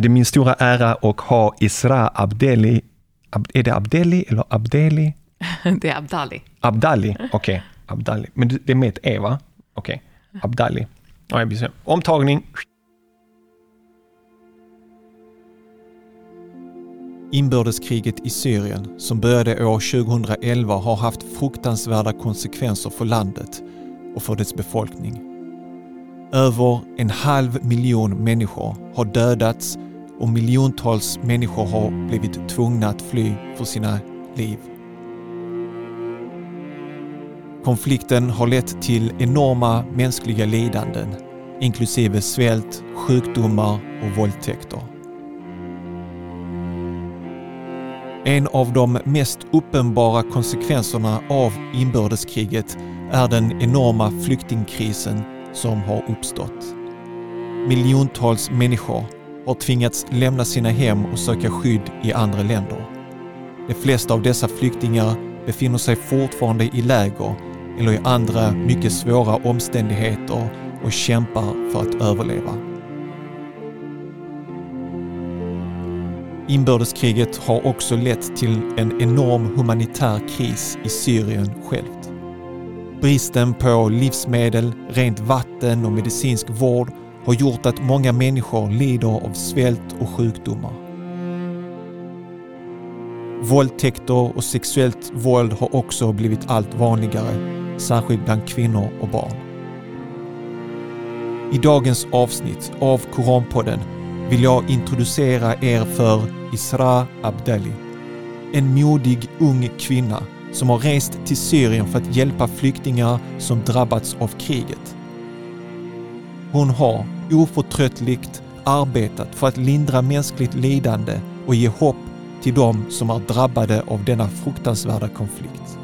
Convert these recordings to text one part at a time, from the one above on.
Det är min stora ära att ha Isra Abdeli. Ab, är det Abdeli eller Abdeli? Det är Abdali. Abdali, okej. Okay. Abdali. Men det är med ett E, va? Okej. Okay. Abdali. Omtagning. Inbördeskriget i Syrien, som började år 2011, har haft fruktansvärda konsekvenser för landet och för dess befolkning. Över en halv miljon människor har dödats och miljontals människor har blivit tvungna att fly för sina liv. Konflikten har lett till enorma mänskliga lidanden, inklusive svält, sjukdomar och våldtäkter. En av de mest uppenbara konsekvenserna av inbördeskriget är den enorma flyktingkrisen som har uppstått. Miljontals människor har tvingats lämna sina hem och söka skydd i andra länder. De flesta av dessa flyktingar befinner sig fortfarande i läger eller i andra mycket svåra omständigheter och kämpar för att överleva. Inbördeskriget har också lett till en enorm humanitär kris i Syrien självt. Bristen på livsmedel, rent vatten och medicinsk vård har gjort att många människor lider av svält och sjukdomar. Våldtäkter och sexuellt våld har också blivit allt vanligare, särskilt bland kvinnor och barn. I dagens avsnitt av Koranpodden vill jag introducera er för Isra Abdali. En modig ung kvinna som har rest till Syrien för att hjälpa flyktingar som drabbats av kriget. Hon har oförtröttligt arbetat för att lindra mänskligt lidande och ge hopp till dem som är drabbade av denna fruktansvärda konflikt.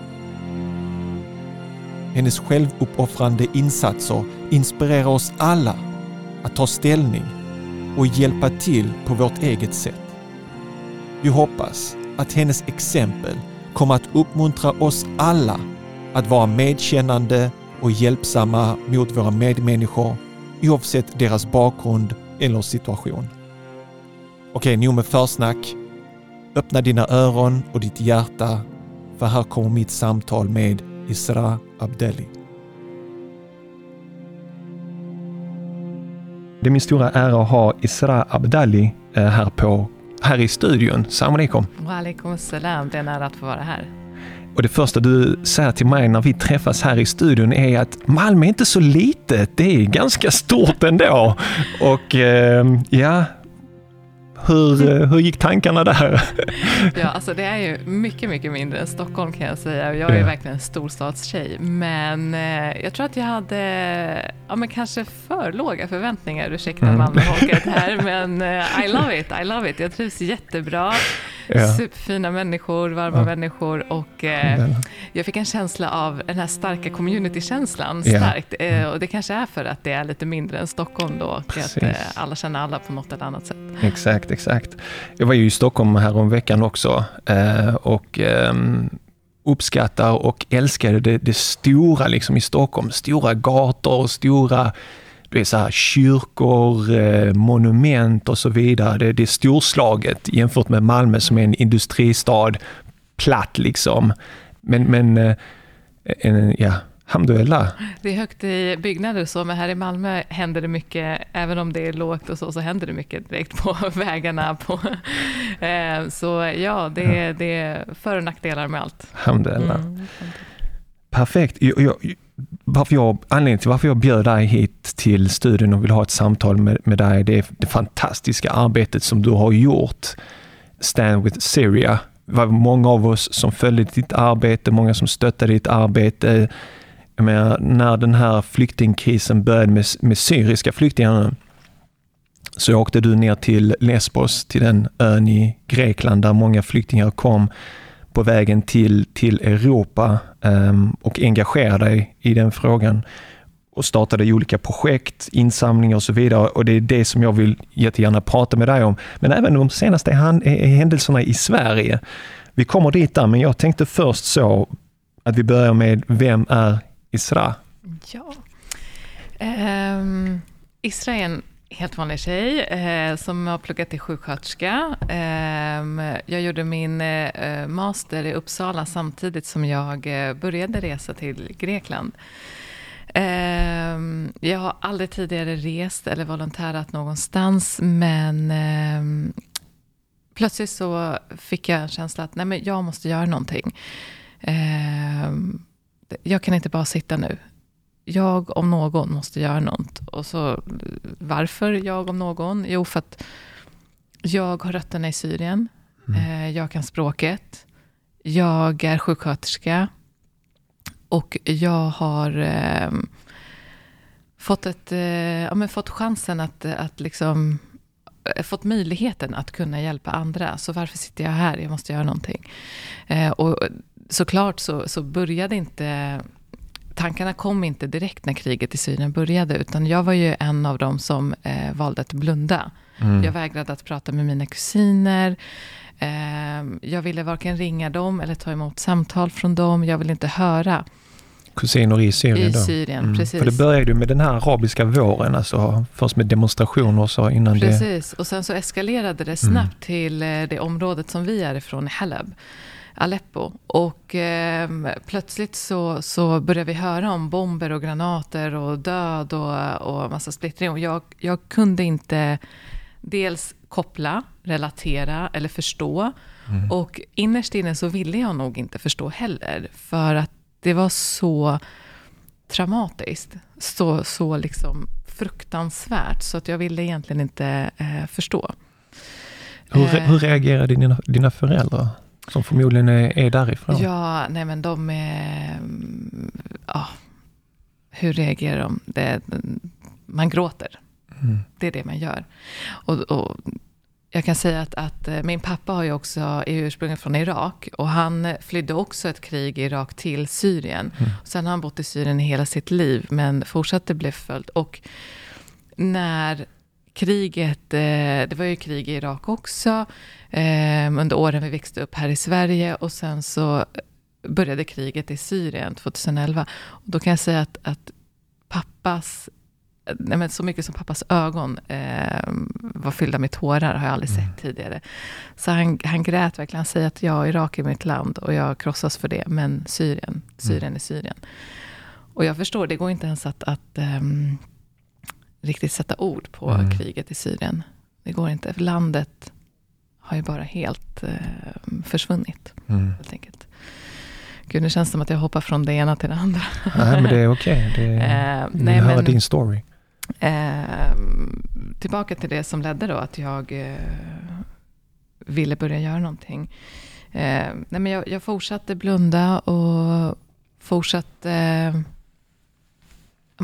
Hennes självuppoffrande insatser inspirerar oss alla att ta ställning och hjälpa till på vårt eget sätt. Vi hoppas att hennes exempel kommer att uppmuntra oss alla att vara medkännande och hjälpsamma mot våra medmänniskor oavsett deras bakgrund eller situation. Okej, nog med försnack. Öppna dina öron och ditt hjärta för här kommer mitt samtal med Isra Abdeli. Det är min stora ära att ha Isra Abdali eh, här, på, här i studion. Salam alaikum. Wa alaikum salam. Det är en ära att få vara här. Och det första du säger till mig när vi träffas här i studion är att Malmö är inte så litet, det är ganska stort ändå. Och eh, ja, hur, hur gick tankarna där? Ja, alltså det är ju mycket, mycket mindre än Stockholm kan jag säga. Jag är ja. verkligen en storstadstjej. Men eh, jag tror att jag hade, ja men kanske för låga förväntningar, ursäkta mm. Malmöfolket här, men eh, I love it, I love it. Jag trivs jättebra. Ja. Superfina människor, varma ja. människor och eh, jag fick en känsla av den här starka community-känslan starkt. Eh, och det kanske är för att det är lite mindre än Stockholm då och att eh, alla känner alla på något eller annat sätt. Exakt, exakt. Jag var ju i Stockholm här om veckan också eh, och ehm, uppskattar och älskade det, det stora liksom i Stockholm. Stora gator och stora det är så här, kyrkor, eh, monument och så vidare. Det, det är storslaget jämfört med Malmö som är en industristad, platt liksom. Men, men eh, en, ja, Alhamdulillah. Det är högt i byggnader så, men här i Malmö händer det mycket, även om det är lågt och så, så händer det mycket direkt på vägarna. På, eh, så ja, det, är, det är för och nackdelar med allt. Alhamdulillah. Mm. Perfekt. Jag, jag, varför jag, anledningen till varför jag bjöd dig hit till studion och vill ha ett samtal med, med dig, det är det fantastiska arbetet som du har gjort. Stand with Syria. Det var många av oss som följde ditt arbete, många som stöttade ditt arbete. Menar, när den här flyktingkrisen började med, med syriska flyktingar så åkte du ner till Lesbos, till den ön i Grekland där många flyktingar kom på vägen till, till Europa um, och engagera dig i den frågan och startade olika projekt, insamlingar och så vidare. Och det är det som jag vill jättegärna prata med dig om. Men även de senaste eh, händelserna i Sverige. Vi kommer dit där, men jag tänkte först så att vi börjar med, vem är Isra? Ja. Um, Isra är en Helt vanlig tjej eh, som har pluggat till sjuksköterska. Eh, jag gjorde min eh, master i Uppsala samtidigt som jag eh, började resa till Grekland. Ehm, jag har aldrig tidigare rest eller volontärat någonstans, men ehm, plötsligt så fick jag en känsla att nej, men jag måste göra någonting. Ehm, jag kan inte bara sitta nu jag om någon måste göra något. Och så varför jag om någon? Jo, för att jag har rötterna i Syrien. Mm. Eh, jag kan språket. Jag är sjuksköterska. Och jag har eh, fått, ett, eh, ja, men fått chansen att, att liksom eh, fått möjligheten att kunna hjälpa andra. Så varför sitter jag här? Jag måste göra någonting. Eh, och såklart så, så började inte tankarna kom inte direkt när kriget i Syrien började, utan jag var ju en av dem som eh, valde att blunda. Mm. Jag vägrade att prata med mina kusiner. Eh, jag ville varken ringa dem eller ta emot samtal från dem. Jag ville inte höra. Kusiner i Syrien? I Syrien, mm. precis. För det började ju med den här arabiska våren, alltså först med demonstrationer och så innan precis. det... Precis, och sen så eskalerade det snabbt mm. till eh, det området som vi är ifrån, Halab. Aleppo. Och eh, plötsligt så, så började vi höra om bomber och granater och död och, och massa splittring. Och jag, jag kunde inte dels koppla, relatera eller förstå. Mm. Och innerst inne så ville jag nog inte förstå heller. För att det var så traumatiskt. Så, så liksom fruktansvärt. Så att jag ville egentligen inte eh, förstå. Hur, eh, hur reagerade dina, dina föräldrar? Som förmodligen är, är därifrån. Ja, nej men de är... Ja, hur reagerar de? Det, man gråter. Mm. Det är det man gör. Och, och jag kan säga att, att, eh, min pappa har ju också, är ursprungligen från Irak. Och han flydde också ett krig i Irak till Syrien. Mm. Sen har han bott i Syrien i hela sitt liv, men fortsatte bli förföljd. Och när kriget, eh, det var ju krig i Irak också, eh, under åren vi växte upp här i Sverige. Och sen så började kriget i Syrien 2011. Och då kan jag säga att, att pappas, nej men så mycket som pappas ögon eh, var fyllda med tårar, har jag aldrig mm. sett tidigare. Så han, han grät verkligen, han säger att jag, Irak är mitt land och jag krossas för det, men Syrien, Syrien mm. är Syrien. Och jag förstår, det går inte ens att, att um, riktigt sätta ord på mm. kriget i Syrien. Det går inte, för landet har ju bara helt eh, försvunnit. Mm. Helt enkelt. Gud, nu känns det som att jag hoppar från det ena till det andra. Nej, men det är okej. Okay. Eh, nej, höra din story. Eh, tillbaka till det som ledde då, att jag eh, ville börja göra någonting. Eh, nej, men jag, jag fortsatte blunda och fortsatte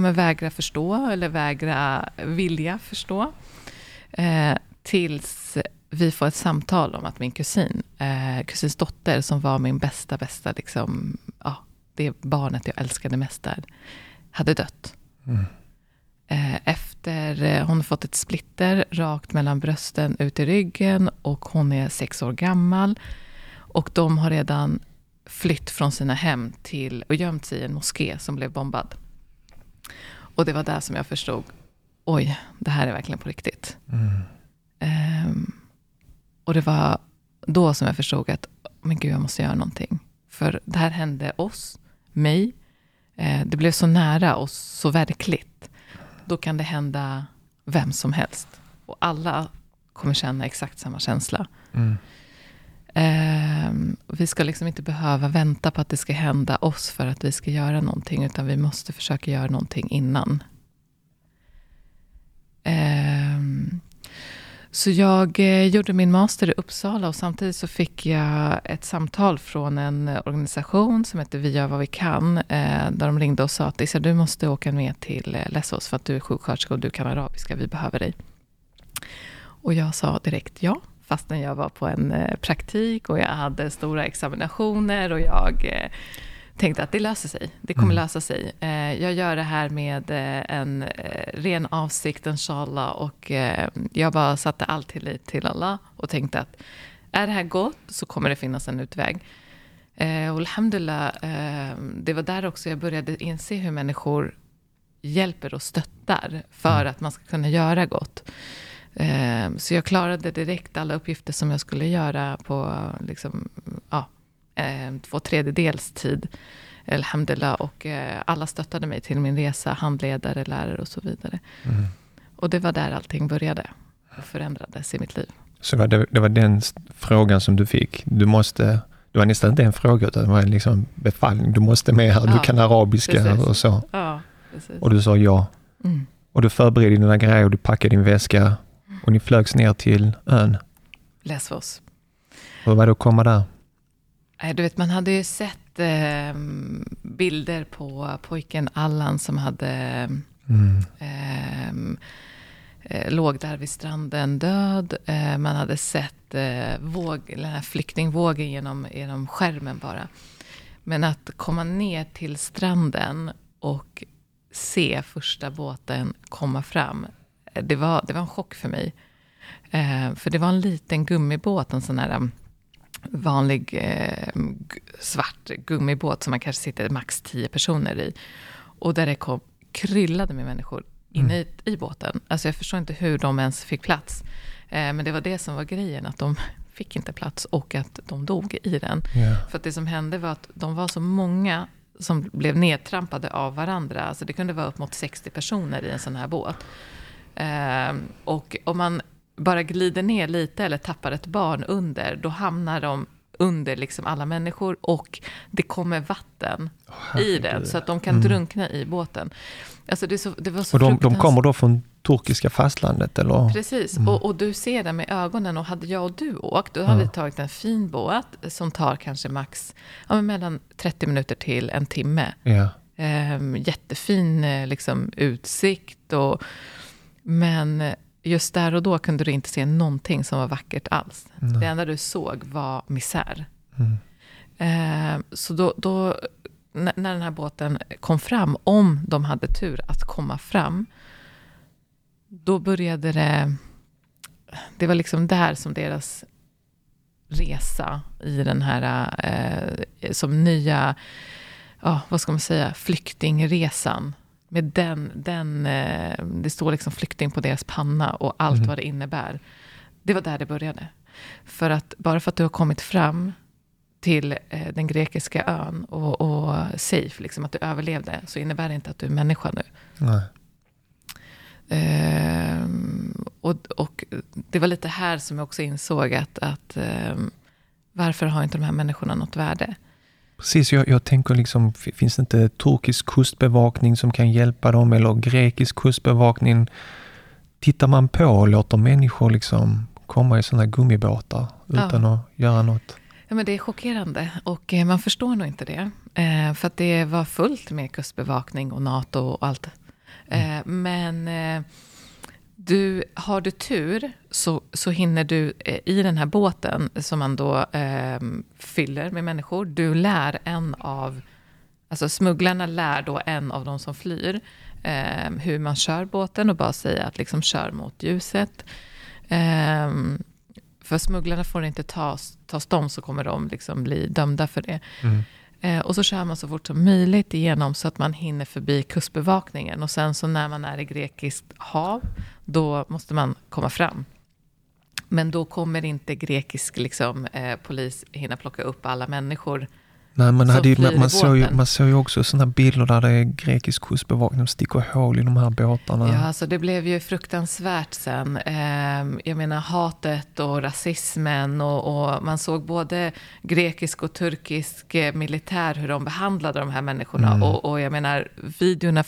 men vägra förstå eller vägra vilja förstå. Eh, tills vi får ett samtal om att min kusin, eh, kusins dotter, som var min bästa, bästa, liksom, ja, det barnet jag älskade mest där, hade dött. Mm. Eh, efter eh, hon fått ett splitter rakt mellan brösten ut i ryggen och hon är sex år gammal. Och de har redan flytt från sina hem till och gömt sig i en moské som blev bombad. Och det var där som jag förstod, oj, det här är verkligen på riktigt. Mm. Um, och det var då som jag förstod att, men gud, jag måste göra någonting. För det här hände oss, mig. Eh, det blev så nära och så verkligt. Då kan det hända vem som helst. Och alla kommer känna exakt samma känsla. Mm. Eh, vi ska liksom inte behöva vänta på att det ska hända oss för att vi ska göra någonting. Utan vi måste försöka göra någonting innan. Eh, så jag eh, gjorde min master i Uppsala och samtidigt så fick jag ett samtal från en organisation som heter Vi gör vad vi kan. Eh, där de ringde och sa att Issa, du måste åka med till eh, för att du är sjuksköterska och du kan arabiska. Vi behöver dig. Och jag sa direkt ja fastän jag var på en eh, praktik och jag hade stora examinationer och jag eh, tänkte att det löser sig. Det kommer mm. lösa sig. Eh, jag gör det här med en ren avsikt, inshallah. Och jag bara satte all tillit till Allah och tänkte att är det här gott så kommer det finnas en utväg. Och alhamdulillah, det var där också jag började inse hur människor hjälper och stöttar för mm. att man ska kunna göra gott. Eh, så jag klarade direkt alla uppgifter som jag skulle göra på liksom, ja, eh, två tredjedels tid. Alhamdulillah. Och eh, alla stöttade mig till min resa. Handledare, lärare och så vidare. Mm. Och det var där allting började och förändrades i mitt liv. Så det, det var den frågan som du fick. Du måste det var nästan inte en fråga utan det var liksom befallning. Du måste med här, ja, du kan arabiska precis. och så. Ja, och du sa ja. Mm. Och du förberedde dina grejer och du packade din väska och ni flögs ner till ön. Lesvos. Hur var det att komma där? Du vet, man hade ju sett eh, bilder på pojken Allan som hade mm. eh, eh, låg där vid stranden död. Eh, man hade sett eh, våg, den här flyktingvågen genom, genom skärmen bara. Men att komma ner till stranden och se första båten komma fram, eh, det var, det var en chock för mig. Eh, för det var en liten gummibåt, en sån här um, vanlig eh, svart gummibåt som man kanske sitter max tio personer i. Och där det kom kryllade med människor inne mm. i, i båten. Alltså jag förstår inte hur de ens fick plats. Eh, men det var det som var grejen, att de fick inte plats och att de dog i den. Yeah. För att det som hände var att de var så många som blev nedtrampade av varandra. Alltså det kunde vara upp mot 60 personer i en sån här båt. Eh, och om man bara glider ner lite eller tappar ett barn under, då hamnar de under liksom alla människor och det kommer vatten oh, i den så att de kan mm. drunkna i båten. Alltså det, så, det var så och de, de kommer då från turkiska fastlandet? Eller? Precis, mm. och, och, du ser det med ögonen. Och hade jag och du åkt, då hade vi tagit en fin båt som tar kanske max ja, mellan 30 minuter till en timme. Ja. Ehm, jättefin eh, liksom, utsikt. Och, men just där och då kunde du inte se någonting som var vackert alls. Mm. Det enda du såg var misär. Mm. Ehm, så då, då när den här båten kom fram, om de hade tur att komma fram, då började det... Det var liksom där som deras resa i den här, eh, som nya, ja, vad ska man säga, flyktingresan. Med den, den eh, det står liksom flykting på deras panna och allt mm. vad det innebär. Det var där det började. För att bara för att du har kommit fram till eh, den grekiska ön och, och safe, liksom, att du överlevde, så innebär det inte att du är människa nu. Nej. Eh, och, och, det var lite här som jag också insåg att, att eh, varför har inte de här människorna något värde? Precis, jag, jag tänker liksom, finns det inte turkisk kustbevakning som kan hjälpa dem eller grekisk kustbevakning? Tittar man på och låter människor liksom komma i sådana gummibåtar utan ja. att göra något? Ja, men det är chockerande och eh, man förstår nog inte det. Eh, för att det var fullt med kustbevakning och NATO och allt. Mm. Eh, men du, har du tur så, så hinner du eh, i den här båten som man då eh, fyller med människor. Du lär en av, alltså smugglarna lär då en av de som flyr eh, hur man kör båten och bara säga att liksom kör mot ljuset. Eh, för smugglarna får inte tas, tas de så kommer de liksom bli dömda för det. Mm. Eh, och så kör man så fort som möjligt igenom så att man hinner förbi kustbevakningen. Och sen så när man är i grekiskt hav, då måste man komma fram. Men då kommer inte grekisk liksom, eh, polis hinna plocka upp alla människor Nej, man, hade ju, man, man, såg ju, man såg ju också sådana bilder där det är grekisk kustbevakning som sticker hål i de här båtarna. Ja, alltså det blev ju fruktansvärt sen. Ehm, jag menar hatet och rasismen och, och, man såg både grekisk och turkisk eh, militär hur de behandlade de här människorna. Mm. Och, och, jag menar, videorna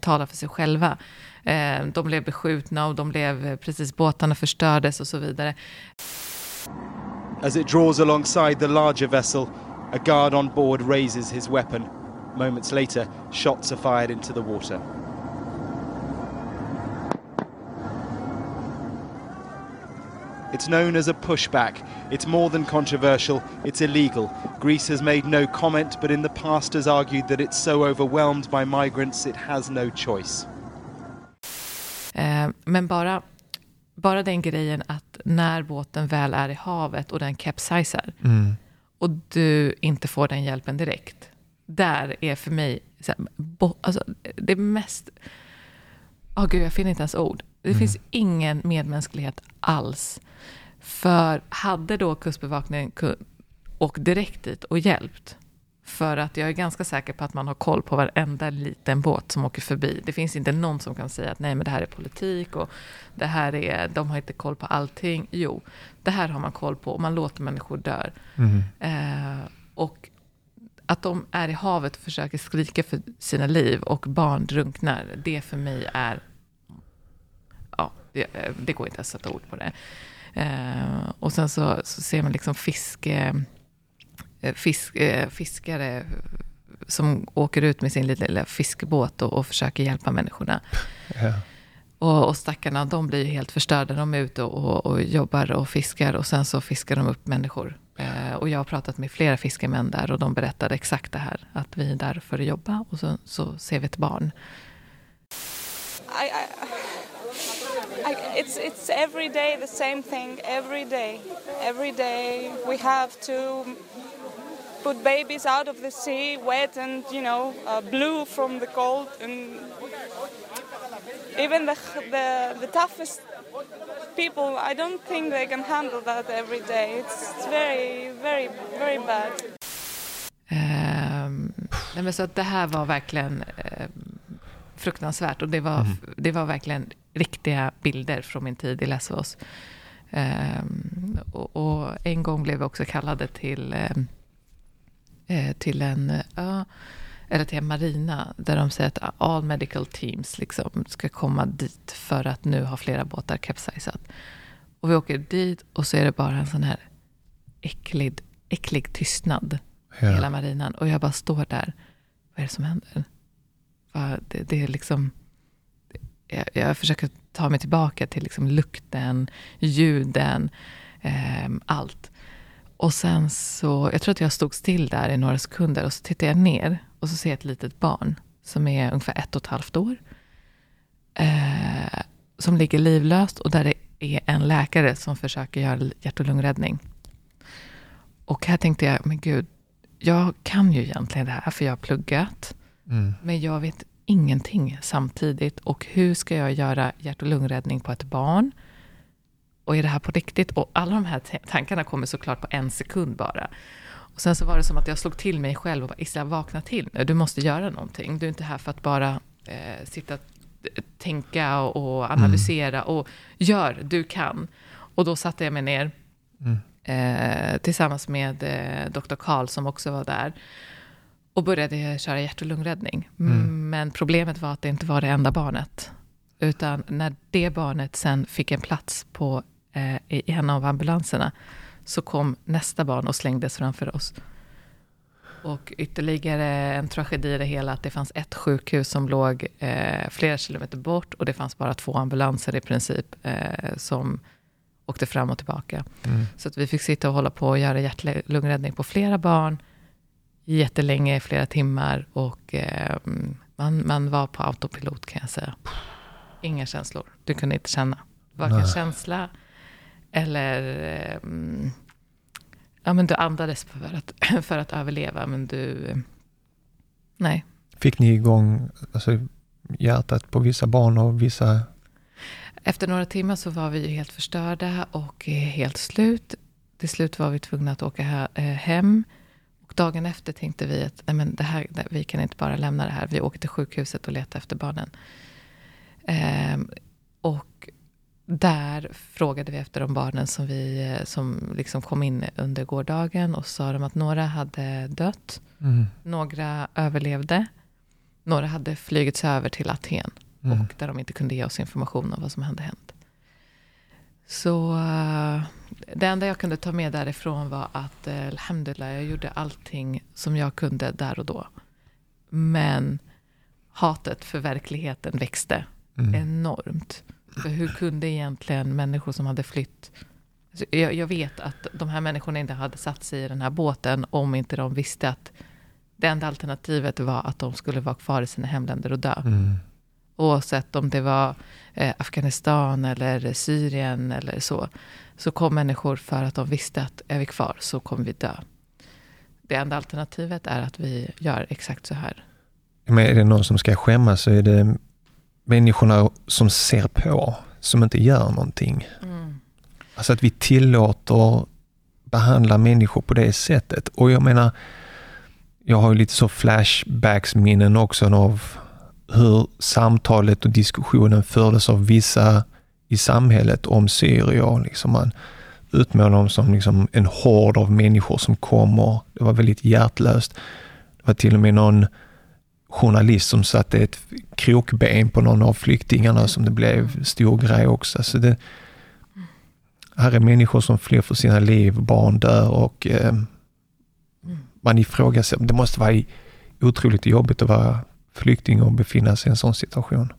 talar för sig själva. Ehm, de blev beskjutna och de blev, precis båtarna förstördes och så vidare. As it draws alongside the larger vessel A guard on board raises his weapon. Moments later, shots are fired into the water. It's known as a pushback. It's more than controversial, it's illegal. Greece has made no comment, but in the past has argued that it's so overwhelmed by migrants it has no choice. Eh, men bara, bara den grejen att när båten väl är i havet och den capsizar, mm. Och du inte får den hjälpen direkt. Där är för mig så här, bo, alltså, det mest... Oh, gud, jag finner inte ens ord. Det mm. finns ingen medmänsklighet alls. För hade då Kustbevakningen åkt direkt dit och hjälpt, för att jag är ganska säker på att man har koll på varenda liten båt som åker förbi. Det finns inte någon som kan säga att nej, men det här är politik och det här är, de har inte koll på allting. Jo, det här har man koll på och man låter människor dö. Mm. Eh, och att de är i havet och försöker skrika för sina liv och barn drunknar, det för mig är... Ja, det, det går inte att sätta ord på det. Eh, och sen så, så ser man liksom fiske Eh, fisk, eh, fiskare som åker ut med sin lilla fiskebåt och, och försöker hjälpa människorna. Ja. Och, och stackarna, de blir helt förstörda. De är ute och, och, jobbar och fiskar och sen så fiskar de upp människor. Eh, och jag har pratat med flera fiskemän där och de berättade exakt det här. Att vi är där för att jobba och så, så ser vi ett barn. I, I, I, it's, it's every day the same thing, every day. Every day we have to put babies out of the sea wet and you know uh, blue from the cold and even the, the, the toughest people I don't think they can handle that every day it's, it's very very very bad um, nej men så att det här var verkligen eh, fruktansvärt och det var, mm. det var verkligen riktiga bilder från min tid i Lesvos. Um, och, och, en gång blev vi också kallade till um, till en ö, eller till en marina, där de säger att all medical teams liksom ska komma dit för att nu har flera båtar kapsejsat. Och vi åker dit och så är det bara en sån här äcklig, äcklig tystnad ja. hela marinan. Och jag bara står där. Vad är det som händer? Det, det är liksom... Jag, jag, försöker ta mig tillbaka till liksom lukten, ljuden, eh, allt. Och sen så, jag tror att jag stod still där i några sekunder och så tittar jag ner och så ser jag ett litet barn som är ungefär ett och ett halvt år. Eh, som ligger livlöst och där det är en läkare som försöker göra hjärt och lungräddning. Och här tänkte jag, men gud, jag kan ju egentligen det här för jag har pluggat. Mm. Men jag vet ingenting samtidigt. Och hur ska jag göra hjärt och lungräddning på ett barn? Och är det här på riktigt? Och alla de här tankarna kommer såklart på en sekund bara. Och sen så var det som att jag slog till mig själv och bara, Isla, vakna till nu. Du måste göra någonting. Du är inte här för att bara eh, sitta, tänka och analysera. Mm. Och gör, du kan. Och då satte jag mig ner mm. eh, tillsammans med eh, Dr. Karl som också var där. Och började köra hjärt och lungräddning. Mm. Men problemet var att det inte var det enda barnet. Utan när det barnet sen fick en plats på eh, i en av ambulanserna, så kom nästa barn och slängdes framför oss. Och ytterligare en tragedi i det hela, att det fanns ett sjukhus som låg eh, flera kilometer bort och det fanns bara två ambulanser i princip eh, som åkte fram och tillbaka. Mm. Så att vi fick sitta och hålla på och göra hjärt-lungräddning på flera barn jättelänge, flera timmar och eh, man, man var på autopilot kan jag säga. Inga känslor. Du kunde inte känna. Varken känsla eller um, ja, men du andades för att, för att överleva, men du... Nej. Fick ni igång alltså, hjärtat på vissa barn och vissa... Efter några timmar så var vi ju helt förstörda och helt slut. Till slut var vi tvungna att åka eh, hem. Och dagen efter tänkte vi att nej men det här, vi kan inte bara lämna det här. Vi åker till sjukhuset och letar efter barnen. Ehm, och där frågade vi efter de barnen som, vi, som liksom kom in under gårdagen och sa de att några hade dött, mm. några överlevde, några hade flygits över till Aten mm. och där de inte kunde ge oss information om vad som hade hänt. Så uh, det enda jag kunde ta med därifrån var att uh, alhamdulillah, jag gjorde allting som jag kunde där och då. Men hatet för verkligheten växte mm. enormt. För hur kunde egentligen människor som hade flytt... Alltså jag, jag, vet att de här människorna inte hade satt sig i den här båten om inte de visste att det enda alternativet var att de skulle vara kvar i sina hemländer och dö. Mm. Oavsett om det var eh, Afghanistan eller Syrien eller så. Så kom människor för att de visste att är vi kvar så kommer vi dö. Det enda alternativet är att vi gör exakt så här. Men är det någon som ska skämmas så är det människorna som ser på, som inte gör någonting. Mm. Alltså att vi tillåter behandla människor på det sättet. Och jag menar, jag har ju lite så flashbacks-minnen också av hur samtalet och diskussionen fördes av vissa i samhället om syrier. Liksom man utmålar dem som liksom en hord av människor som kommer. Det var väldigt hjärtlöst. Det var till och med någon journalist som satte ett krokben på någon av flyktingarna som det blev stor grej också. Så det, här är människor som flyr för sina liv, barn dör och eh, man ifrågasätter. Det måste vara otroligt jobbigt att vara flykting och befinna sig i en sån situation.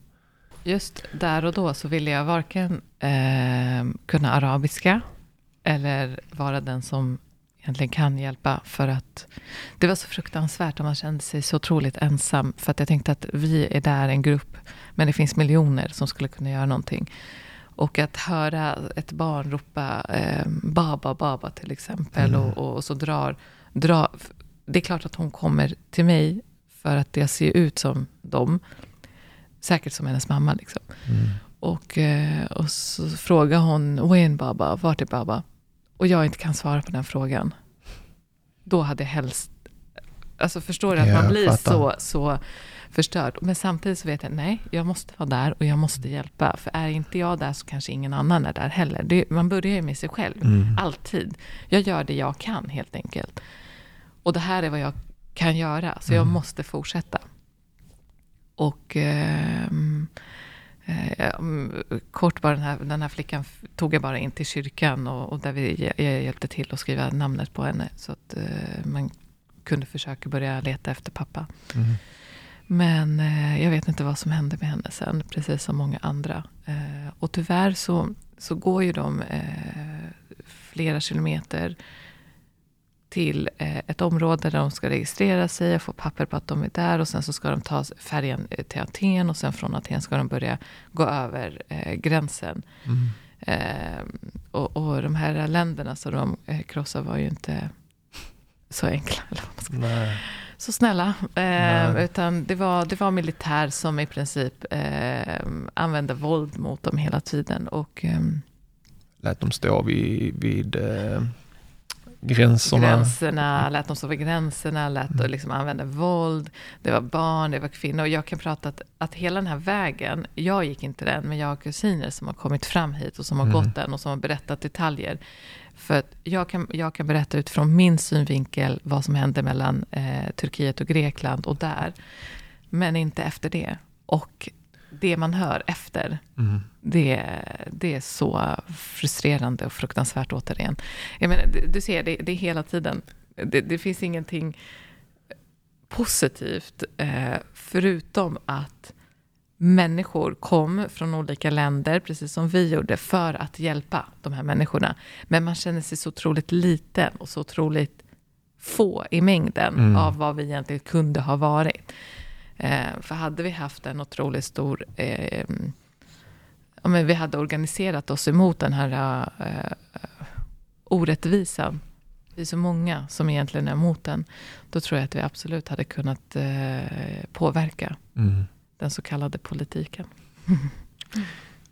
Just där och då så ville jag varken eh, kunna arabiska eller vara den som egentligen kan hjälpa. För att det var så fruktansvärt och man kände sig så otroligt ensam. För att jag tänkte att vi är där en grupp, men det finns miljoner som skulle kunna göra någonting. Och att höra ett barn ropa eh, baba, baba till exempel. Mm. Och, och, så drar, drar... Det är klart att hon kommer till mig för att jag ser ut som dem. Säkert som hennes mamma. Liksom. Mm. Och, eh, och så frågar hon, Wayne Baba, vart är Baba? Och jag inte kan svara på den frågan. Då hade jag helst... Alltså förstår du att man blir så, så förstörd. Men samtidigt så vet jag, nej, jag måste vara där och jag måste hjälpa. För är inte jag där så kanske ingen annan är där heller. Det, man börjar ju med sig själv, Mm. alltid. Jag gör det jag kan helt enkelt. Och det här är vad jag kan göra, så jag Mm. måste fortsätta. Och eh, kort bara, den här, den här flickan tog jag bara in till kyrkan och, och där vi, jag hjälpte till att skriva namnet på henne. Så att eh, man kunde försöka börja leta efter pappa. Mm. Men eh, jag vet inte vad som hände med henne sen, precis som många andra. Eh, och tyvärr så, så går ju de eh, flera kilometer till eh, ett område där de ska registrera sig och få papper på att de är där. Och sen så ska de ta färjan eh, till Aten och sen från Aten ska de börja gå över eh, gränsen. Mm. Eh, och, och de här länderna som de eh, krossade var ju inte så enkla. Nej. så snälla. Eh, utan det var, det var militär som i princip eh, använde våld mot dem hela tiden. Och ehm, Lät dem stå vid, vid eh, gränserna. gränserna, lät dem stå vid gränserna, lät Mm. och liksom använda våld. Det var barn, det var kvinnor. Och jag kan prata att, att hela den här vägen, jag gick inte den, men jag har kusiner som har kommit fram hit och som har Mm. gått den och som har berättat detaljer. För att jag kan, jag kan berätta utifrån min synvinkel vad som hände mellan eh, Turkiet och Grekland och där. Men inte efter det. Och det man hör efter, Mm. det, det är så frustrerande och fruktansvärt återigen. Jag menar, du, ser, det, det är hela tiden. Det, det finns ingenting positivt eh, förutom att människor kom från olika länder, precis som vi gjorde, för att hjälpa de här människorna. Men man känner sig så otroligt liten och så otroligt få i mängden Mm. av vad vi egentligen kunde ha varit. Eh, för hade vi haft en otroligt stor... Eh, ja, men vi hade organiserat oss emot den här eh, orättvisan. Vi är så många som egentligen är emot den. Då tror jag att vi absolut hade kunnat eh, påverka Mm. den så kallade politiken.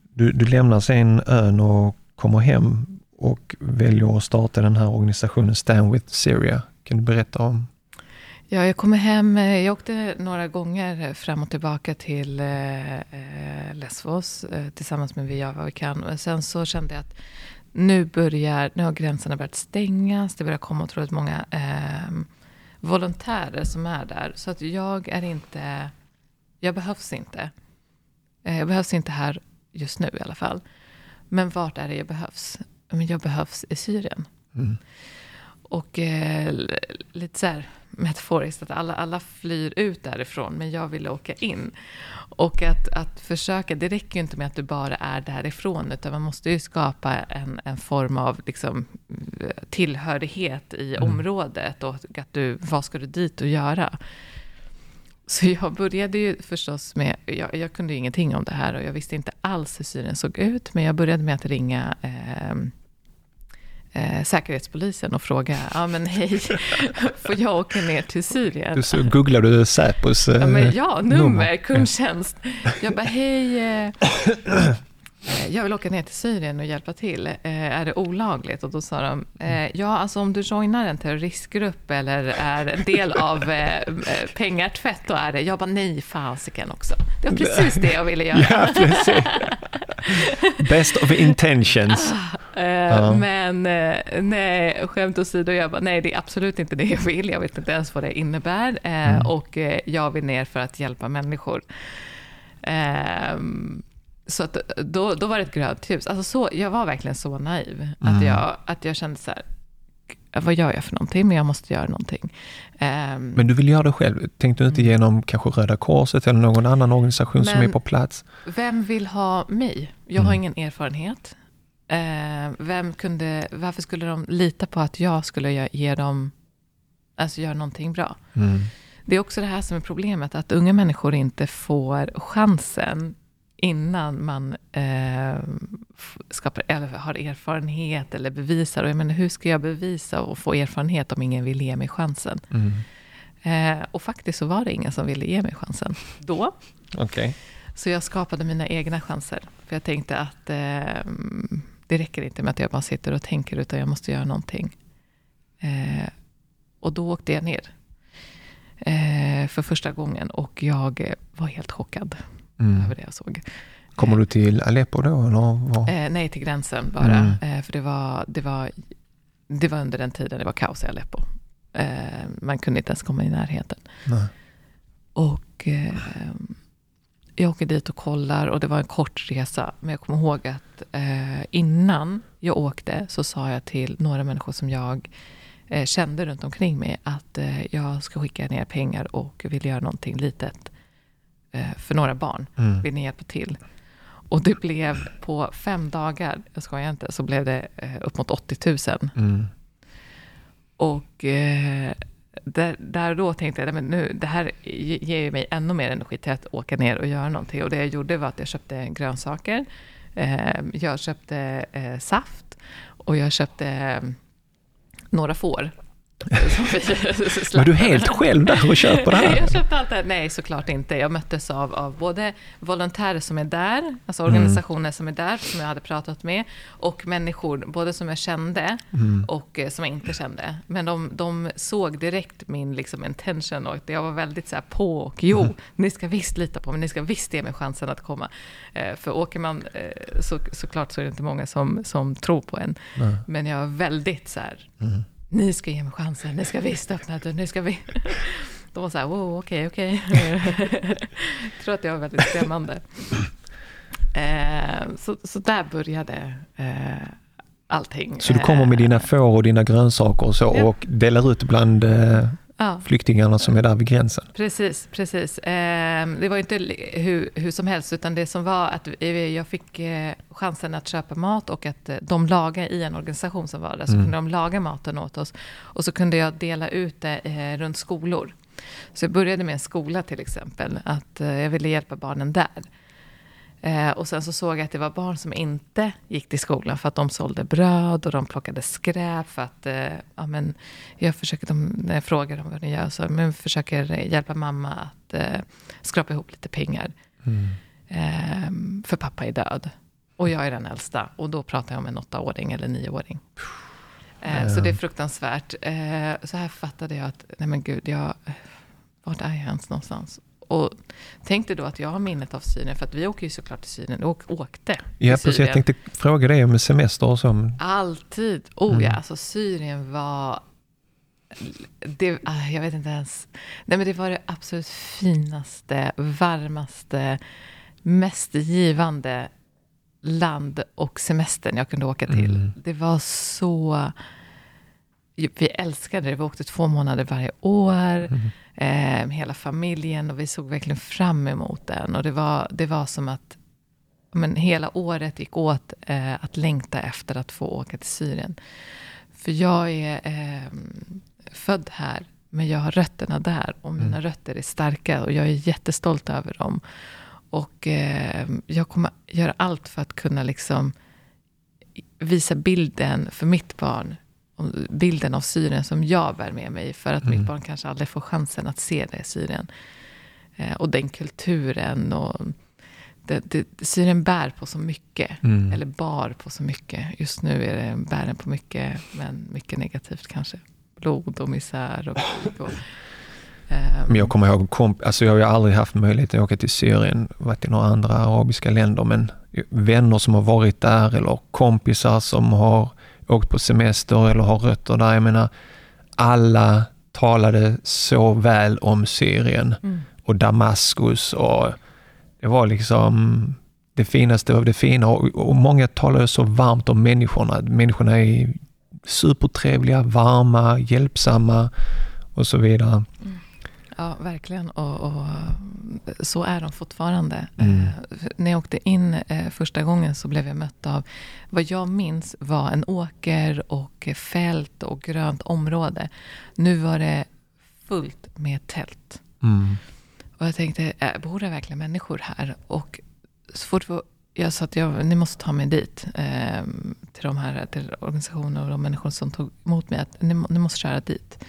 Du, du lämnar sen ön och kommer hem och väljer att starta den här organisationen Stand with Syria. Kan du berätta om? Ja, jag kommer hem. Eh, jag åkte några gånger eh, fram och tillbaka till eh, eh Lesvos eh, tillsammans med Vi gör vad vi kan. Och sen så kände jag att nu börjar, nu har gränserna börjat stängas. Det börjar komma otroligt många eh, volontärer som är där. Så att jag är inte, jag behövs inte. Eh, jag behövs inte här just nu i alla fall. Men vart är det jag behövs? Men jag behövs i Syrien. Mm. Och eh, lite så här metaforiskt, att alla, alla flyr ut därifrån, men jag ville åka in. Och att, att försöka, det räcker ju inte med att du bara är därifrån, utan man måste ju skapa en, en form av liksom, tillhörighet i Mm. området och att du, vad ska du dit och göra? Så jag började ju förstås med, jag, jag kunde ju ingenting om det här och jag visste inte alls hur Syrien såg ut, men jag började med att ringa eh, eh, Säkerhetspolisen och fråga, ja men hej, får jag åka ner till Syrien? Du, så googlar du Säpos Ja, men, ja nummer, nummer. kundtjänst. Jag bara, hej, eh, eh, jag vill åka ner till Syrien och hjälpa till. Eh, Är det olagligt? Och då sa de, eh, ja alltså om du joinar en terroristgrupp eller är del av eh, eh, pengatvätt, då är det. Jag bara, nej fasiken också. Det var precis det jag ville göra. Ja, precis. Best of intentions. Eh, Men eh, nej, skämt åsido, jag bara, nej det är absolut inte det jag vill. Jag vet inte ens vad det innebär. Eh, Och eh, jag vill ner för att hjälpa människor. Ehm, så att, då, då var det ett grönt ljus. Alltså så, jag var verkligen så naiv. Att, jag, att jag kände så här, vad gör jag för någonting? Men jag måste göra någonting. Ehm, Men du vill göra det själv. Tänkte du inte genom kanske Röda Korset eller någon annan organisation som är på plats? Vem vill ha mig? Jag har ingen erfarenhet. Eh, vem kunde, varför skulle de lita på att jag skulle ge- ge dem, alltså göra någonting bra? Mm. Det är också det här som är problemet, att unga människor inte får chansen innan man eh, skapar, eller har erfarenhet eller bevisar. Och jag menar, hur ska jag bevisa och få erfarenhet om ingen vill ge mig chansen? Mm. Eh, och faktiskt så var det ingen som ville ge mig chansen då. Okej. Så jag skapade mina egna chanser. För jag tänkte att eh, det räcker inte med att jag bara sitter och tänker, utan jag måste göra någonting. Eh, och då åkte jag ner eh, för första gången och jag var helt chockad Mm. över det jag såg. Kommer du till Aleppo då? Eller? Eh, nej, till gränsen bara. Mm. Eh, för det var, det, var, det var under den tiden det var kaos i Aleppo. Eh, man kunde inte ens komma i närheten. Nej. Och eh, jag åker dit och kollar och det var en kort resa. Men jag kommer ihåg att eh, innan jag åkte så sa jag till några människor som jag eh, kände runt omkring mig att eh, jag ska skicka ner pengar och vill göra någonting litet eh, för några barn. Mm. Vill ni hjälpa till? Och det blev på fem dagar, jag skojar inte, så blev det eh, upp mot 80 000. Mm. Och eh, där, där då tänkte jag, "Nej, men nu, det här ge- ger ju mig ännu mer energi till att åka ner och göra någonting. Och det jag gjorde var att jag köpte grönsaker, eh, jag köpte eh, saft och jag köpte eh, några får. Var du helt själv där och köper det här? Jag köpte allt det här. Nej, såklart inte. Jag möttes av, av både volontärer som är där, alltså organisationer som är där, som jag hade pratat med, och människor, både som jag kände och eh, som jag inte kände. Men de, de såg direkt min liksom, intention och jag var väldigt så här på och jo, ni ska visst lita på mig, ni ska visst ge mig chansen att komma. Eh, för åker man, eh, så, såklart så är det inte många som, som tror på en. Men jag var väldigt så här, ni ska ge mig chansen, ni ska visst öppna dörren, ni ska vi... De var så här, wow, okej, okej. Jag tror att jag var väldigt skrämmande. Eh, så, så där började eh, allting. Så du kommer med dina får och dina grönsaker och så Ja. och delar ut bland eh, Ja, flyktingarna som är där vid gränsen? precis, precis. Eh, det var inte hur, hur som helst, utan det som var att jag fick eh, chansen att köpa mat och att eh, de lagade i en organisation som var där, så Mm. kunde de laga maten åt oss. Och så kunde jag dela ut det eh, runt skolor. Så jag började med en skola till exempel, att jag ville hjälpa barnen där. Eh, och sen så såg jag att det var barn som inte gick till skolan för att de sålde bröd och de plockade skräp. För att, eh, ja, men jag försöker, de, när jag frågar dem vad de gör, så men försöker hjälpa mamma att eh, skrapa ihop lite pengar. Eh, för pappa är död. Och jag är den äldsta. Och då pratar jag om en åttaåring eller nioåring. Eh, Så det är fruktansvärt. Eh, så här fattade jag att, nej men gud, jag, vart är jag ens någonstans? Och tänkte då att jag har minnet av Syrien, för att vi åker ju såklart till Syrien, och åkte Ja, precis. Jag tänkte fråga dig om semester och så. Alltid. Oh ja, alltså Syrien var... Det, ah, jag vet inte ens. Nej, men det var det absolut finaste, varmaste, mest givande land och semestern jag kunde åka till. Det var så... Vi älskade det. Vi åkte två månader varje år. Eh, hela familjen. Och vi såg verkligen fram emot den. Och det var, det var som att men hela året gick åt eh, att längta efter att få åka till Syrien. För jag är eh, född här, men jag har rötterna där. Och mina rötter är starka och jag är jättestolt över dem. Och eh, jag kommer göra allt för att kunna liksom visa bilden för mitt barn, bilden av Syrien som jag bär med mig, för att mm. mitt barn kanske aldrig får chansen att se det Syrien. Eh, och den kulturen och det, det, Syrien bär på så mycket, mm. eller bar på så mycket. Just nu är det bären på mycket, men mycket negativt kanske. Blod och misär och krig. Och, um, men jag kommer ihåg, komp alltså jag har ju aldrig haft möjlighet att åka till Syrien, varit i några andra arabiska länder, men vänner som har varit där eller kompisar som har åkt på semester eller har rötter där. Jag menar, alla talade så väl om Syrien mm. och Damaskus och det var liksom det finaste av det fina och, många talade så varmt om människorna. Människorna är supertrevliga, varma, hjälpsamma och så vidare. Mm. Ja, verkligen. Och, och, så är de fortfarande. Mm. Eh, när jag åkte in eh, första gången så blev jag mött av vad jag minns var en åker och fält och grönt område. Nu var det fullt med tält. Mm. Och jag tänkte, äh, bor det verkligen människor här? Och så fort jag sa att jag, ni måste ta mig dit. Eh, till de här till organisationer och de människor som tog emot mig. Att ni, ni måste köra dit.